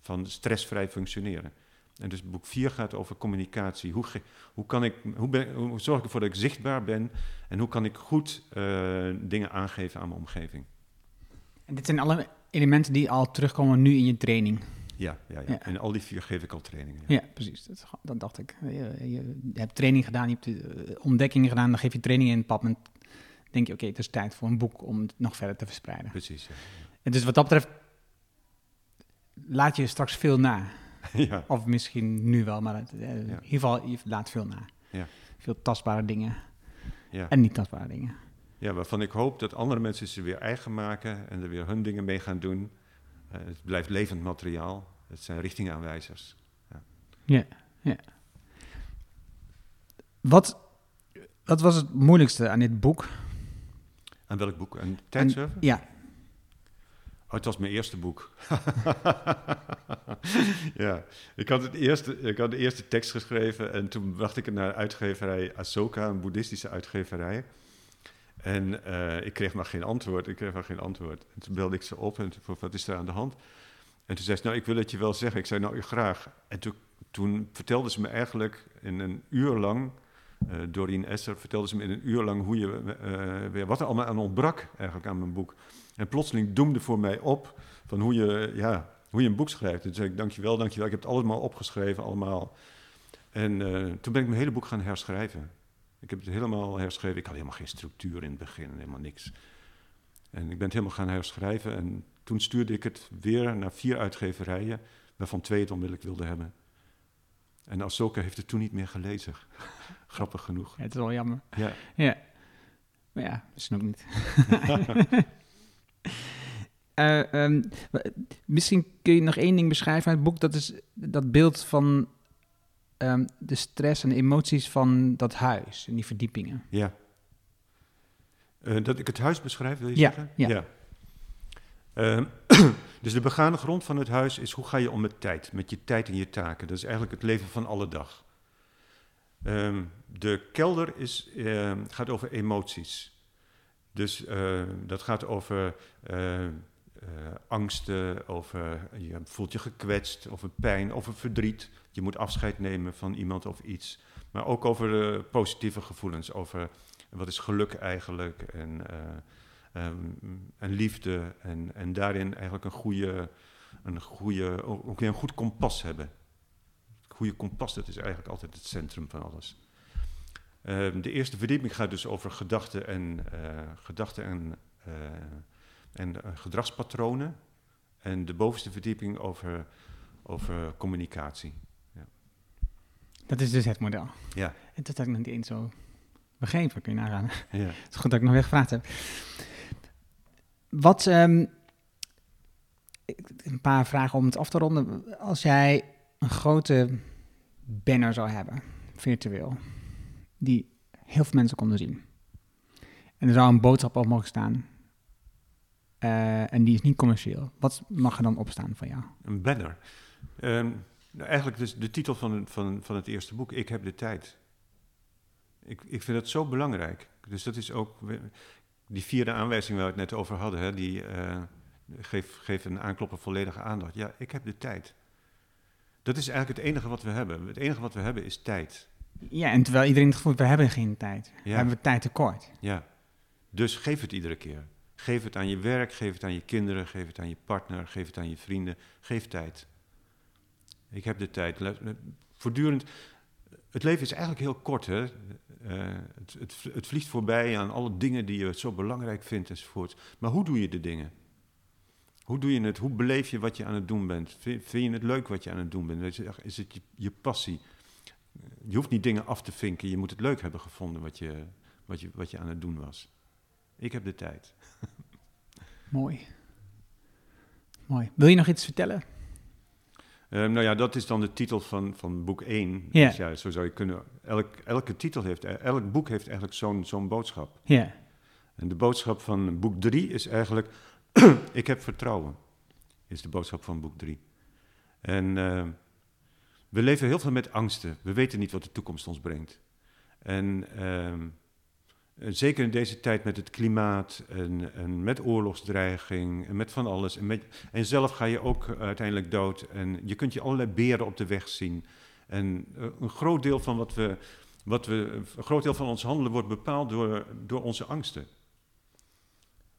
van stressvrij functioneren. En dus boek 4 gaat over communicatie. Hoe, hoe, kan ik, hoe, ben, hoe zorg ik ervoor dat ik zichtbaar ben en hoe kan ik goed uh, dingen aangeven aan mijn omgeving? En dit zijn alle elementen die al terugkomen nu in je training. Ja, ja, ja. ja. en al die vier geef ik al trainingen. Ja, ja precies. Dat, dat, dacht ik. Je, je, hebt training gedaan, je hebt uh, ontdekkingen gedaan, dan geef je training in het pad. En denk je, oké, okay, het is tijd voor een boek om het nog verder te verspreiden. Precies, ja. En dus wat dat betreft, laat je straks veel na. (laughs) Ja. Of misschien nu wel, maar het, ja. in ieder geval, je laat veel na. Ja. Veel tastbare dingen ja. en niet tastbare dingen. Ja, waarvan ik hoop dat andere mensen ze weer eigen maken en er weer hun dingen mee gaan doen. Uh, het blijft levend materiaal. Het zijn richtingaanwijzers. Ja, ja. ja. Wat, wat was het moeilijkste aan dit boek? Aan welk boek? Aan tijdsurfen? Ja. Oh, het was mijn eerste boek. (laughs) ja, ik had, het eerste, ik had de eerste tekst geschreven en toen bracht ik het naar uitgeverij Ahsoka, een boeddhistische uitgeverij. En uh, ik kreeg maar geen antwoord, ik kreeg maar geen antwoord. En toen belde ik ze op en toen vroeg, wat is er aan de hand? En toen zei ze, nou, ik wil het je wel zeggen. Ik zei, nou, graag. En toen, toen vertelde ze me eigenlijk in een uur lang, uh, Doreen Esser vertelde ze me in een uur lang hoe je, weer, wat er allemaal aan ontbrak eigenlijk aan mijn boek. En plotseling doemde voor mij op van hoe je, ja, hoe je een boek schrijft. Toen zei ik, dankjewel, dankjewel. Ik heb het allemaal opgeschreven, allemaal. En uh, toen ben ik mijn hele boek gaan herschrijven. Ik heb het helemaal herschreven. Ik had helemaal geen structuur in het begin, helemaal niks. En ik ben het helemaal gaan herschrijven. En toen stuurde ik het weer naar vier uitgeverijen, waarvan twee het onmiddellijk wilden hebben. En Ahsoka heeft het toen niet meer gelezen. (laughs) Grappig genoeg. Ja, het is wel jammer. Ja. Ja. Maar ja, misschien ook niet. (laughs) Eh, ehm, misschien kun je nog één ding beschrijven uit het boek. Dat is dat beeld van ehm, de stress en de emoties van dat huis en die verdiepingen. Ja. Eh, dat ik het huis beschrijf, wil je Ja, zeggen? ja. Ehm, (clears throat) dus de begane grond van het huis is hoe ga je om met tijd, met je tijd en je taken. Dat is eigenlijk het leven van alle dag. De kelder is, gaat over emoties. Dus eh, dat gaat over angsten, over je voelt je gekwetst, over pijn, over verdriet. Je moet afscheid nemen van iemand of iets. Maar ook over eh, positieve gevoelens, over wat is geluk eigenlijk en, eh, ehm, en liefde. En, en daarin eigenlijk een goede, een goede, ook weer een goed kompas hebben. Goede kompas, dat is eigenlijk altijd het centrum van alles. Ehm, de eerste verdieping gaat dus over gedachten en, eh, gedachten en, eh, en eh, gedragspatronen. En de bovenste verdieping over, over communicatie. Dat is dus het model. Ja. En dat had ik nog niet eens zo begrepen, kun je nagaan. (laughs) Ja. Het is goed dat ik nog weer gevraagd heb. Wat, ehm, een paar vragen om het af te ronden. Als jij een grote banner zou hebben, virtueel, die heel veel mensen konden zien. En er zou een boodschap op mogen staan. Eh, en die is niet commercieel. Wat mag er dan opstaan van jou? Een banner. Ehm, nou, eigenlijk dus de titel van, het- van, van het eerste boek, Ik heb de tijd. Ik, ik vind het zo belangrijk. Dus dat is ook we- die vierde aanwijzing waar we het net over hadden. Hè, die eh, geef, geef een aanklopper volledige aandacht. Ja, ik heb de tijd. Dat is eigenlijk het enige wat we hebben. Het enige wat we hebben is tijd. Ja, en terwijl iedereen het gevoel heeft, we hebben geen tijd. We Ja. hebben tijd tekort. Ja. Dus geef het iedere keer. Geef het aan je werk, geef het aan je kinderen, geef het aan je partner, geef het aan je vrienden. Geef tijd. Ik heb de tijd. Voortdurend. Het leven is eigenlijk heel kort, hè? Eh, het, het, het vliegt voorbij aan alle dingen die je zo belangrijk vindt enzovoort. Maar hoe doe je de dingen? Hoe doe je het? Hoe beleef je wat je aan het doen bent? Vind, je het leuk wat je aan het doen bent? Is het je, je passie? Je hoeft niet dingen af te vinken. Je moet het leuk hebben gevonden wat je, wat je, wat je aan het doen was. Ik heb de tijd. Mooi. Mooi. Wil je nog iets vertellen? Ehm, nou ja, dat is dan de titel van, van boek 1. Ja. Dus ja, zo zou je kunnen. Elk, elke titel heeft, elk boek heeft eigenlijk zo'n zo'n boodschap. Ja. En de boodschap van boek 3 is eigenlijk: (clears throat) Ik heb vertrouwen. Is de boodschap van boek 3. En ehm, we leven heel veel met angsten. We weten niet wat de toekomst ons brengt. En eh, zeker in deze tijd met het klimaat en, en met oorlogsdreiging en met van alles. En, met, en zelf ga je ook uiteindelijk dood. En je kunt je allerlei beren op de weg zien. En eh, een groot deel van wat we, wat we, een groot deel van ons handelen wordt bepaald door, door onze angsten.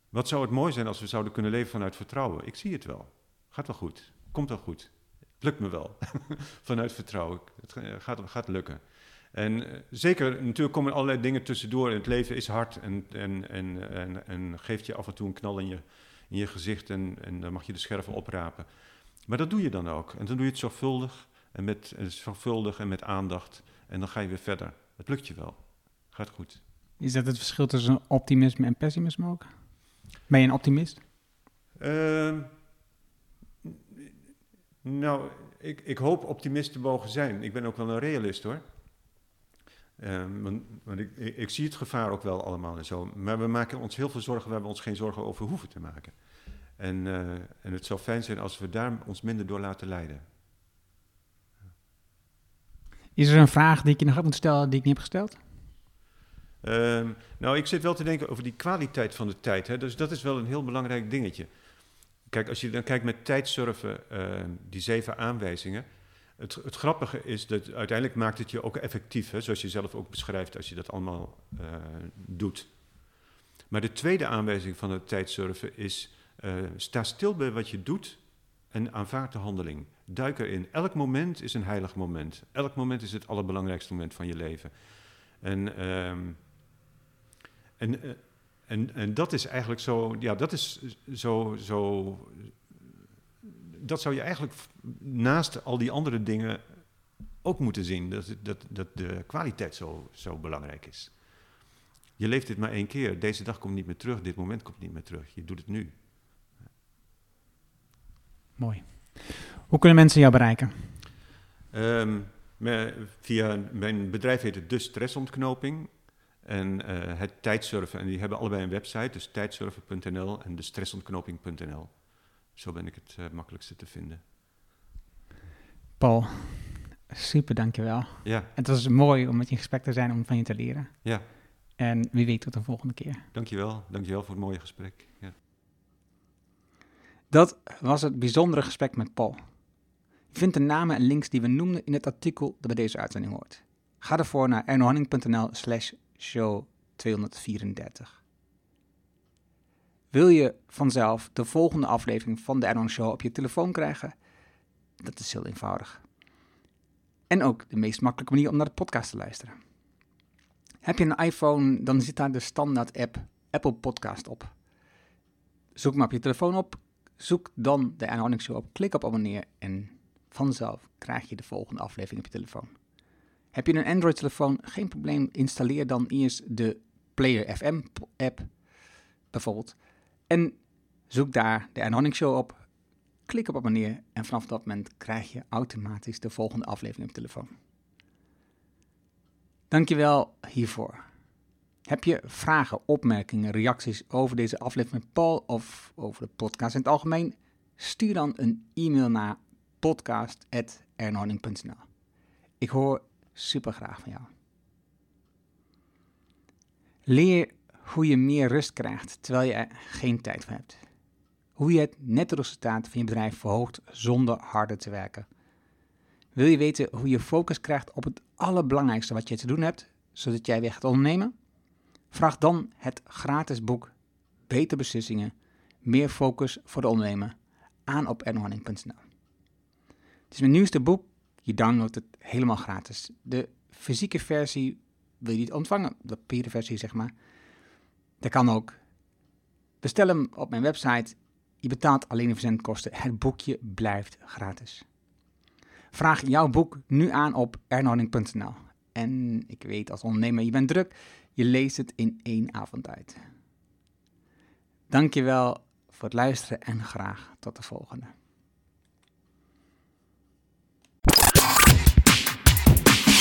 Wat zou het mooi zijn als we zouden kunnen leven vanuit vertrouwen? Ik zie het wel. Gaat wel goed. Komt wel goed. Lukt me wel. (laughs) vanuit vertrouwen. Het gaat, gaat lukken. En eh, zeker, natuurlijk komen allerlei dingen tussendoor. En het leven is hard en, en, en, en, en geeft je af en toe een knal in je, in je gezicht. En, en dan mag je de scherven oprapen. Maar dat doe je dan ook. En dan doe je het zorgvuldig en met, en zorgvuldig en met aandacht. En dan ga je weer verder. Het lukt je wel. Gaat goed. Is dat het verschil tussen optimisme en pessimisme ook? Ben je een optimist? Ehm, nou, ik, ik hoop optimist te mogen zijn. Ik ben ook wel een realist hoor. Ehm, want ik, ik, ik zie het gevaar ook wel allemaal en zo. Maar we maken ons heel veel zorgen waar we ons geen zorgen over hoeven te maken. En, eh, en het zou fijn zijn als we daar ons minder door laten leiden. Is er een vraag die ik je nog had moeten stellen die ik niet heb gesteld? Ehm, nou, ik zit wel te denken over die kwaliteit van de tijd. Hè? Dus dat is wel een heel belangrijk dingetje. Kijk, als je dan kijkt met tijdsurfen, ehm, die zeven aanwijzingen. Het, het grappige is dat uiteindelijk maakt het je ook effectief, hè? zoals je zelf ook beschrijft, als je dat allemaal eh, doet. Maar de tweede aanwijzing van het tijdsurfen is: eh, sta stil bij wat je doet en aanvaard de handeling. Duik erin. Elk moment is een heilig moment. Elk moment is het allerbelangrijkste moment van je leven. En, ehm, en, eh, En, en dat is eigenlijk zo, ja, dat is zo, zo, dat zou je eigenlijk naast al die andere dingen ook moeten zien. Dat, dat, dat de kwaliteit zo, zo belangrijk is. Je leeft dit maar één keer. Deze dag komt niet meer terug, dit moment komt niet meer terug. Je doet het nu. Mooi. Hoe kunnen mensen jou bereiken? Um, via mijn bedrijf heet het De Stressontknoping en uh, het tijdsurfen. En die hebben allebei een website, dus tijdsurfen.nl en de stressontknoping.nl. Zo ben ik het uh, makkelijkste te vinden. Paul, super dankjewel. Ja. Het was mooi om met je in gesprek te zijn, om van je te leren. Ja. En wie weet tot de volgende keer. Dankjewel, dankjewel voor het mooie gesprek. Ja. Dat was het bijzondere gesprek met Paul. Je vindt de namen en links die we noemden in het artikel dat bij deze uitzending hoort. Ga ervoor naar ernohanning.nl slash show 234. Wil je vanzelf de volgende aflevering van de Ernon Show op je telefoon krijgen? Dat is heel eenvoudig. En ook de meest makkelijke manier om naar de podcast te luisteren. Heb je een iPhone, dan zit daar de standaard app Apple Podcast op. Zoek maar op je telefoon op, zoek dan de Ernon Show op, klik op abonneer en vanzelf krijg je de volgende aflevering op je telefoon. Heb je een Android-telefoon? Geen probleem. Installeer dan eerst de Player FM app, bijvoorbeeld. En zoek daar de Anonic Show op. Klik op abonneer en vanaf dat moment krijg je automatisch de volgende aflevering op telefoon. Dankjewel hiervoor. Heb je vragen, opmerkingen, reacties over deze aflevering met Paul of over de podcast in het algemeen? Stuur dan een e-mail naar podcast.ernhoning.nl. Ik hoor super graag van jou. Leer hoe je meer rust krijgt terwijl je er geen tijd voor hebt. Hoe je het netto resultaat van je bedrijf verhoogt zonder harder te werken. Wil je weten hoe je focus krijgt op het allerbelangrijkste wat je te doen hebt, zodat jij weer gaat ondernemen? Vraag dan het gratis boek Beter Beslissingen, Meer Focus voor de Ondernemer aan op ernohanning.nl. Het is mijn nieuwste boek je downloadt het helemaal gratis. De fysieke versie wil je niet ontvangen, de papieren versie zeg maar. Dat kan ook. Bestel hem op mijn website. Je betaalt alleen de verzendkosten. Het boekje blijft gratis. Vraag jouw boek nu aan op ernhouding.nl. En ik weet als ondernemer, je bent druk. Je leest het in één avond uit. Dankjewel voor het luisteren en graag tot de volgende.